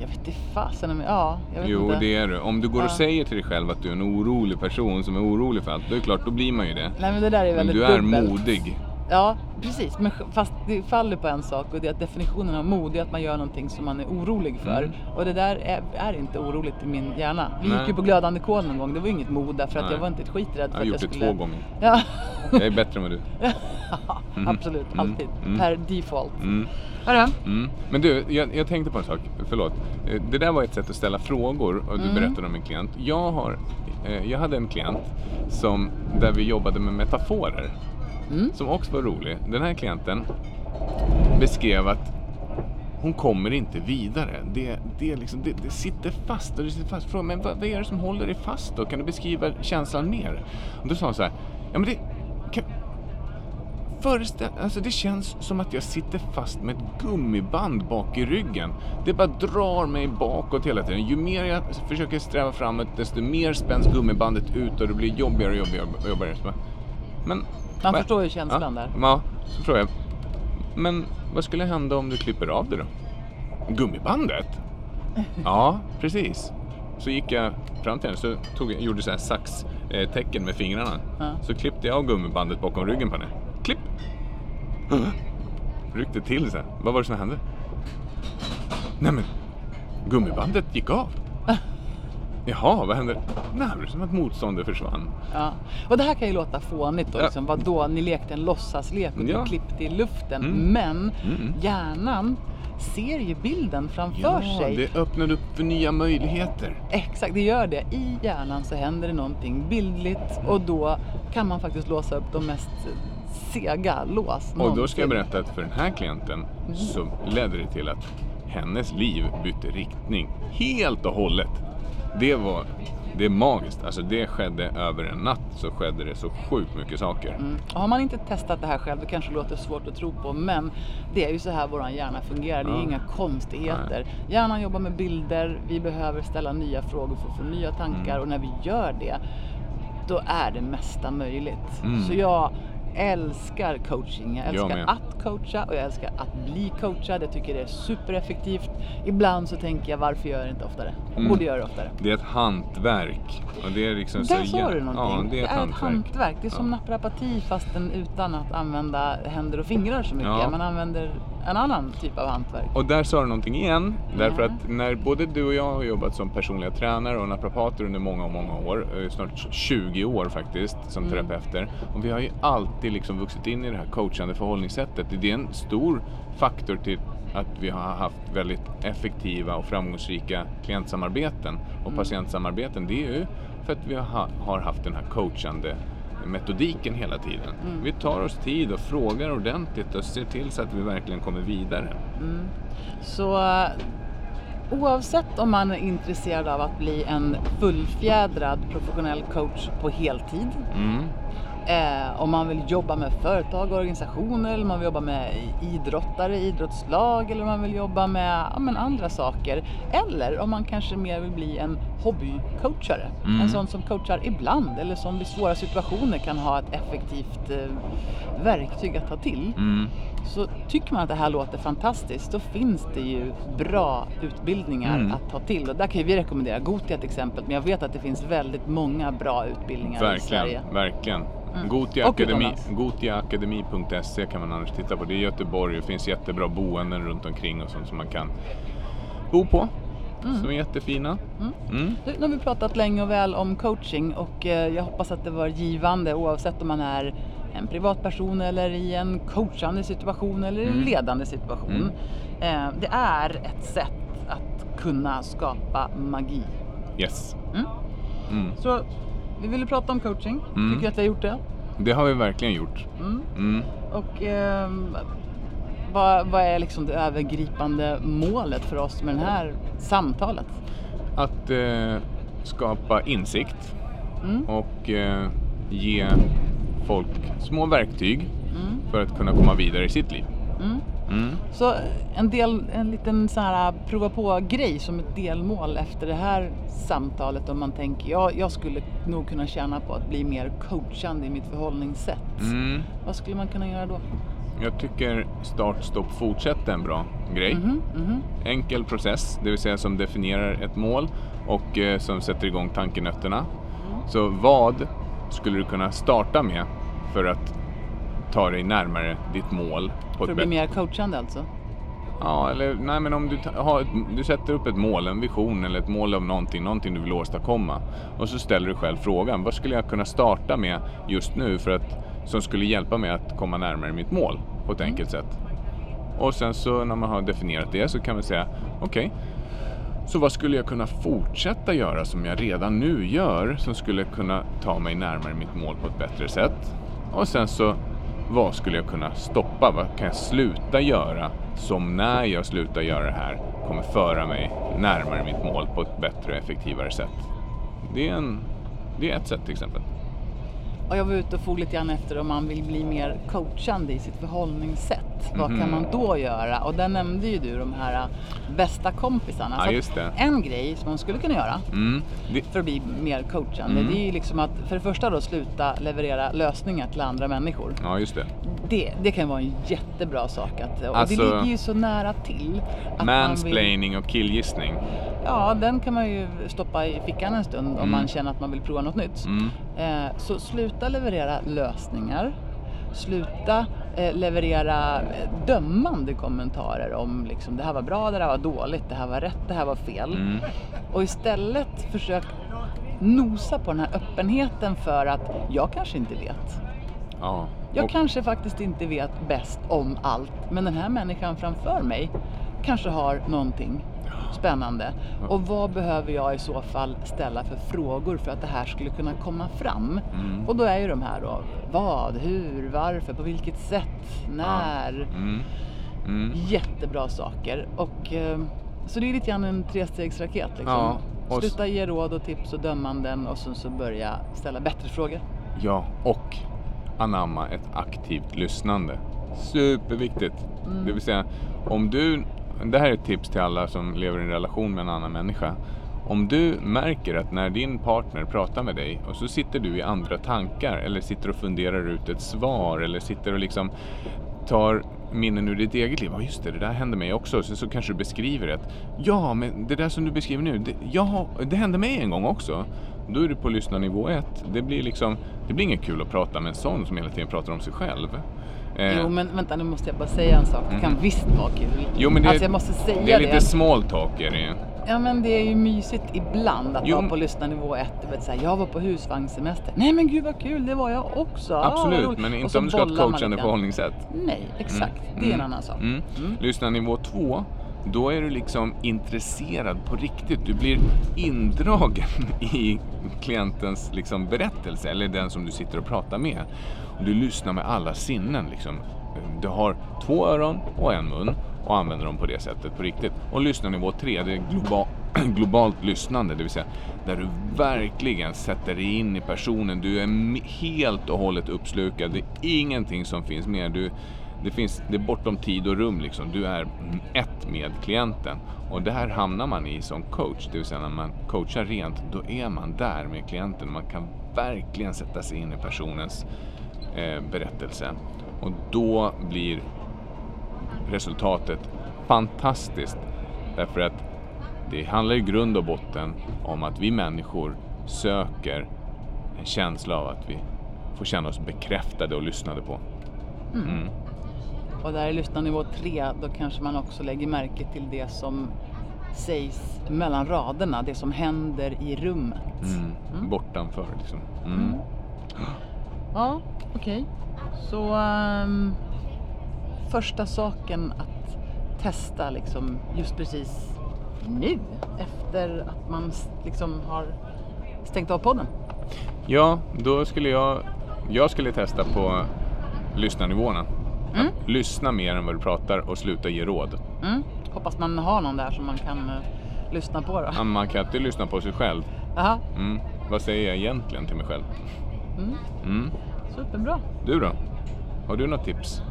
Jag vet inte fasen om Ja, jag vet Jo, inte. det är du. Om du går och Ja. säger till dig själv att du är en orolig person som är orolig för allt, då är det klart, då blir man ju det. Nej men det där är Men väldigt du är dubbelt. modig. Ja, precis. Men fast det faller på en sak och det är att definitionen av mod är att man gör någonting som man är orolig för. Mm. Och det där är, är inte oroligt i min hjärna. Vi Nej. gick ju på glödande kol någon gång. Det var inget mod därför att Nej. jag var inte ett skiträdd för Jag har att gjort jag det skulle... två gånger. Ja, Jag är bättre än vad du. Mm. absolut. Mm. Alltid. Mm. Per default. Mm. Hörru? Mm. Men du, jag, jag tänkte på en sak. Förlåt. Eh, Det där var ett sätt att ställa frågor och du Mm. berättade om en klient. Jag, har, eh, jag hade en klient som, där vi jobbade med metaforer. Mm. Som också var rolig. Den här klienten beskrev att hon kommer inte vidare. Det, det, liksom, det, det sitter fast och det sitter fast. Fråga, men vad, vad är det som håller dig fast då? Kan du beskriva känslan mer? Och då sa hon så här, ja men det... Kan, Föreställ, alltså det känns som att jag sitter fast med ett gummiband bak i ryggen. Det bara drar mig bakåt hela tiden. Ju mer jag försöker sträva framåt desto mer spänns gummibandet ut och det blir jobbigare och jobbigare och jobbigare. Men, man va- förstår ju känslan ja, där. Ja, så frågar jag. Men vad skulle hända om du klipper av det då? Gummibandet? Ja, precis. Så gick jag fram till henne så tog, gjorde så här saxtecken med fingrarna. Ja. Så klippte jag av gummibandet bakom ryggen på henne. Klipp! Ryckte till så här. Vad var det som hände? Nej men, gummibandet gick av. Jaha, vad hände? Nej, det var som att motståndet försvann. Ja. Och det här kan ju låta fånigt då, Ja. liksom, vadå, ni lekte en låtsaslek och Ja. du klippte i luften. Mm. Men Mm. hjärnan ser ju bilden framför Ja, sig. det öppnade upp för nya möjligheter. Exakt, det gör det. I hjärnan så händer det någonting bildligt och då kan man faktiskt låsa upp de mest sega lås Och då ska jag berätta att för den här klienten så ledde det till att hennes liv bytte riktning helt och hållet. Det var det är magiskt. Alltså det skedde över en natt så skedde det så sjukt mycket saker. Mm. Och har man inte testat det här själv, det kanske låter svårt att tro på, men det är ju så här vår hjärna fungerar. Det är Ja. inga konstigheter. Hjärnan jobbar med bilder, vi behöver ställa nya frågor för att få nya tankar Mm. och när vi gör det, då är det mesta möjligt. Mm. Så jag älskar coaching. Jag Jag älskar med. att coacha och jag älskar att bli coachad. Jag tycker det är supereffektivt. Ibland så tänker jag varför gör jag det inte oftare? Jag Mm. borde göra det oftare. Det är ett hantverk. Och det är liksom Där så sa du någonting. Ja, det är ett hantverk. hantverk. Det är som Ja. naprapati fastän utan att använda händer och fingrar så mycket. Ja. Man använder en annan typ av hantverk. Och där sa du någonting igen. Därför att när både du och jag har jobbat som personliga tränare och naprapater under många, många år, eh, snart 20 år faktiskt, som Mm. terapeuter. Och vi har ju alltid liksom vuxit in i det här coachande förhållningssättet. Det är en stor faktor till att vi har haft väldigt effektiva och framgångsrika klientsamarbeten och Mm. patientsamarbeten. Det är ju för att vi har haft den här coachande metodiken hela tiden. Mm. Vi tar oss tid och frågar ordentligt och ser till så att vi verkligen kommer vidare. Så eh, oavsett om man är intresserad av att bli en fullfjädrad professionell coach på heltid, Mm. Eh, om man vill jobba med företag och organisationer, eller man vill jobba med idrottare, idrottslag eller om man vill jobba med ja, andra saker. Eller om man kanske mer vill bli en hobbycoachare. Mm. En sån som coachar ibland eller som vid svåra situationer kan ha ett effektivt eh, verktyg att ta till. Mm. Så tycker man att det här låter fantastiskt då finns det ju bra utbildningar Mm. att ta till. Och där kan ju vi rekommendera Gotia till exempel. Men jag vet att det finns väldigt många bra utbildningar i Sverige. Verkligen, verkligen. Mm. Gotia Och Akademi, utomlands. gotiaakademi.se kan man annars titta på. Det är Göteborg, det finns jättebra boenden runt omkring och sånt som man kan bo på. Som är jättefina. Mm. Nu nu har vi pratat länge och väl om coaching och eh, jag hoppas att det var givande oavsett om man är en privatperson eller i en coachande situation eller i en Mm. ledande situation. Mm. Eh, Det är ett sätt att kunna skapa magi. Yes. Mm. Mm. Så vi ville prata om coaching. Mm. Tycker att vi har gjort det. Det har vi verkligen gjort. Mm. Mm. Och ehm, vad, vad är liksom det övergripande målet för oss med det här samtalet? Att eh, skapa insikt Mm. och eh, ge folk små verktyg Mm. för att kunna komma vidare i sitt liv. Mm. Mm. Så en, del, en liten så här prova på-grej som ett delmål efter det här samtalet om man tänker ja, jag skulle nog kunna tjäna på att bli mer coachande i mitt förhållningssätt. Mm. Vad skulle man kunna göra då? Jag tycker start, stopp, fortsätt är en bra grej. Mhm, mhm. Enkel process, det vill säga som definierar ett mål och eh, som sätter igång tankenötterna. Så vad skulle du kunna starta med för att ta dig närmare ditt mål? På För att bli mer coachande alltså? Ja, eller nej men om du, har, ett- du sätter upp ett mål, en vision eller ett mål av någonting, någonting du vill åstadkomma. Och så ställer du själv frågan, vad skulle jag kunna starta med just nu för att, som skulle hjälpa mig att komma närmare mitt mål på ett enkelt sätt. Och sen så när man har definierat det så kan man säga, okej, så vad skulle jag kunna fortsätta göra som jag redan nu gör som skulle kunna ta mig närmare mitt mål på ett bättre sätt? Och sen så, vad skulle jag kunna stoppa? Vad kan jag sluta göra som när jag slutar göra det här kommer föra mig närmare mitt mål på ett bättre och effektivare sätt? Det är, en, det är ett sätt till exempel. Och jag var ute och for lite grann efter om man vill bli mer coachande i sitt förhållningssätt. Vad Mhm. kan man då göra? Och där nämnde ju du de här äh, bästa kompisarna. Ja, just det. En grej som man skulle kunna göra Mm. För att bli mer coachande, Mm. det är ju liksom att för det första då sluta leverera lösningar till andra människor. ja, just det. Det, det kan vara en jättebra sak att, och Alltså- det ligger ju så nära till. Att man vill, Mansplaining och killgissning. ja, den kan man ju stoppa i fickan en stund om Mm. man känner att man vill prova något nytt. Mm. Eh, så sluta leverera lösningar. Sluta eh, leverera eh, dömande kommentarer om liksom, det här var bra, det här var dåligt, det här var rätt, det här var fel. Mm. Och istället försök nosa på den här öppenheten för att jag kanske inte vet. Ja. Jag Och- kanske faktiskt inte vet bäst om allt, men den här människan framför mig kanske har någonting spännande. Och vad behöver jag i så fall ställa för frågor för att det här skulle kunna komma fram? Mm. Och då är ju de här då, vad, hur, varför, på vilket sätt, när? Mm. Mm. Jättebra saker. Och, eh, så det är lite grann en trestegsraket. Liksom. Ja, och Sluta ge råd och tips och dömanden och sen så börja ställa bättre frågor. Ja, och anamma ett aktivt lyssnande. Superviktigt. Mm. Det vill säga, om du... Det här är ett tips till alla som lever i en relation med en annan människa. Om du märker att när din partner pratar med dig och så sitter du i andra tankar eller sitter och funderar ut ett svar eller sitter och liksom tar minnen ur ditt eget liv. Ja, just det, det där hände mig också. Så, så kanske du beskriver det. Ja, men det där som du beskriver nu, det, ja, det hände mig en gång också. Då är du på lyssnarnivå ett. Det blir liksom, det blir inget kul att prata med en sån som hela tiden pratar om sig själv. Eh, Jo men vänta nu måste jag bara säga en sak. Det kan Mhm. visst vara kul. jo, men det, alltså jag måste säga det är lite det. small talk är det ju. Ja men det är ju mysigt ibland att Jo, vara på lyssnarnivå 1. Du vet såhär, jag var på husvagnssemester. Nej men gud vad kul, det var jag också. Ah, Absolut, roligt. men inte om du ska ha ett coachande förhållningssätt. Nej, exakt. Mm. Det är en Mm. annan sak. Mm. Mm. Lyssna nivå två, då är du liksom intresserad på riktigt. Du blir indragen i klientens liksom berättelse eller den som du sitter och pratar med. Du lyssnar med alla sinnen. Liksom. Eh, du har två öron och en mun och använder dem på det sättet på riktigt. Och lyssna nivå tre, det är global, globalt lyssnande, det vill säga där du verkligen sätter dig in i personen. Du är helt och hållet uppslukad. Det är ingenting som finns mer. Du, det, finns, det är bortom tid och rum liksom. Du är ett med klienten. Och det här hamnar man i som coach. Det vill säga när man coachar rent, då är man där med klienten. Man kan verkligen sätta sig in i personens eh, berättelse. Och då blir resultatet fantastiskt. Därför att det handlar i grund och botten om att vi människor söker en känsla av att vi får känna oss bekräftade och lyssnade på. Mm. Och där i lyssnarnivå 3 då kanske man också lägger märke till det som sägs mellan raderna, det som händer i rummet. Mm. Bortanför liksom. Mm. Ja, okej. Så ehm, första saken att testa liksom just precis nu efter att man liksom har stängt av podden. Ja, då skulle jag, jag skulle testa på lyssnarnivåerna. Mm. Att lyssna mer än vad du pratar och sluta ge råd. Mm. Hoppas man har någon där som man kan eh, lyssna på då. Ja, Man kan inte lyssna på sig själv. Jaha, Mm. Vad säger jag egentligen till mig själv? Mm. Mm. superbra. Du då? Har du något tips?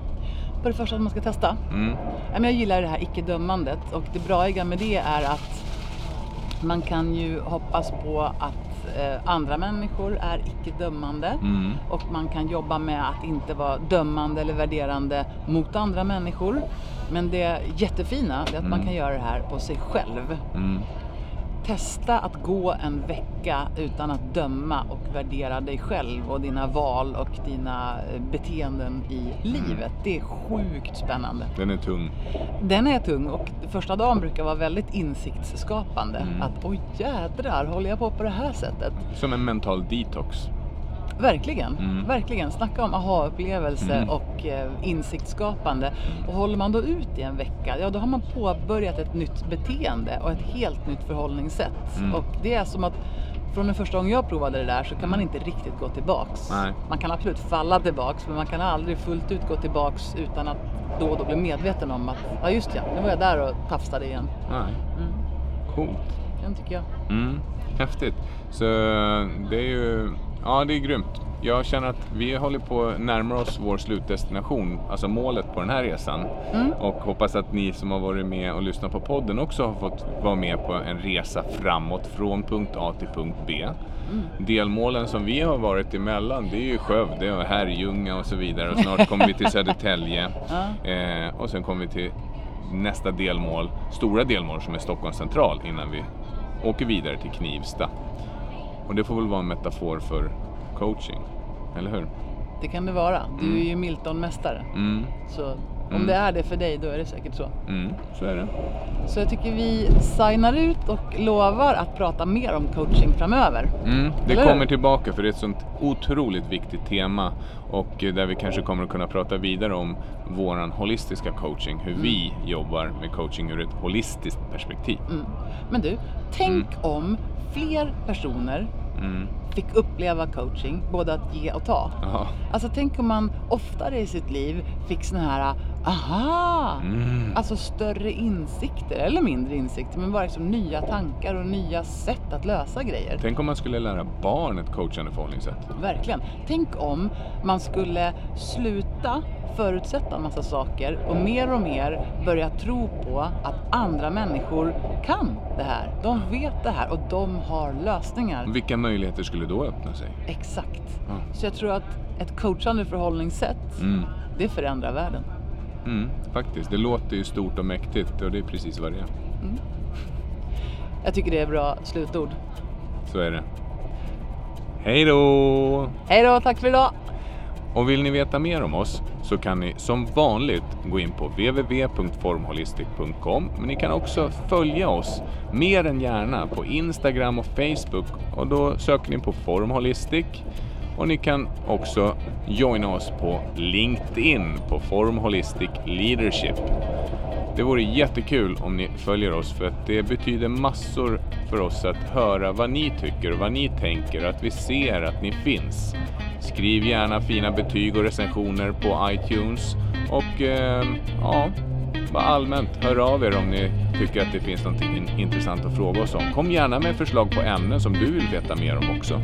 För det första att man ska testa. Mm. Jag gillar det här icke-dömandet och det braiga med det är att man kan ju hoppas på att eh, andra människor är icke-dömande Mm. och man kan jobba med att inte vara dömande eller värderande mot andra människor. Men det jättefina är att man Mm. kan göra det här på sig själv. Testa att gå en vecka utan att döma och värdera dig själv och dina val och dina eh, beteenden i livet. Det är sjukt spännande. Den är tung. Den är tung och första dagen brukar vara väldigt insiktsskapande. Mm. Att oj jädrar, håller jag på på det här sättet? Som en mental detox. Verkligen, Mm. verkligen. Snacka om aha-upplevelse Mm. och eh, insiktsskapande. Och håller man då ut i en vecka, ja då har man påbörjat ett nytt beteende och ett helt nytt förhållningssätt. Mm. Och det är som att från den första gången jag provade det där så kan man inte riktigt gå tillbaks. Nej. Man kan absolut falla tillbaks men man kan aldrig fullt ut gå tillbaks utan att då och då bli medveten om att ja just ja, nu var jag där och tafsade igen. Nej. Mm. Coolt. Den tycker jag. Mm. Häftigt. Så det är ju, ja det är grymt. Jag känner att vi håller på att närma oss vår slutdestination, alltså målet på den här resan. Mm. Och hoppas att ni som har varit med och lyssnat på podden också har fått vara med på en resa framåt från punkt A till punkt B. Mm. Delmålen som vi har varit emellan det är ju Skövde och Herrljunga och så vidare och snart kommer vi till Södertälje. Eh, och sen kommer vi till nästa delmål, stora delmål som är Stockholms central innan vi åker vidare till Knivsta. Och det får väl vara en metafor för coaching, eller hur? Det kan det vara. Du Mm. är ju Milton-mästare. Mm, Så om Mm. det är det för dig, då är det säkert så. mm, så är det. Så jag tycker vi signar ut och lovar att prata mer om coaching framöver. Mm, det Eller kommer tillbaka för det är ett sånt otroligt viktigt tema och eh, där vi kanske kommer att kunna prata vidare om våran holistiska coaching, hur vi jobbar med coaching ur ett holistiskt perspektiv. Mm. Men du, tänk om fler personer Mm. fick uppleva coaching, både att ge och ta. Ja. Alltså tänk om man oftare i sitt liv fick såna här aha! Mm. Alltså större insikter, eller mindre insikter, men bara liksom nya tankar och nya sätt att lösa grejer. Tänk om man skulle lära barn ett coachande förhållningssätt. Verkligen. Tänk om man skulle sluta förutsätta en massa saker och mer och mer börja tro på att andra människor kan det här. De vet det här och de har lösningar. Vilka möjligheter skulle då öppna sig? Exakt. Ja. Så jag tror att ett coachande förhållningssätt, Mm. det förändrar världen. Mm, faktiskt. Det låter ju stort och mäktigt och det är precis vad det är. Jag tycker det är bra slutord. Så är det. Hej då! Hej då, tack för idag! Och vill ni veta mer om oss så kan ni som vanligt gå in på www.formholistic.com men ni kan också följa oss mer än gärna på Instagram och Facebook och då söker ni på Formholistic och ni kan också joina oss på LinkedIn på Formholistic Leadership. Det vore jättekul om ni följer oss för att det betyder massor för oss att höra vad ni tycker och vad ni tänker och att vi ser att ni finns. Skriv gärna fina betyg och recensioner på iTunes och eh, ja, bara allmänt hör av er om ni tycker att det finns något intressant att fråga oss om. Kom gärna med förslag på ämnen som du vill veta mer om också.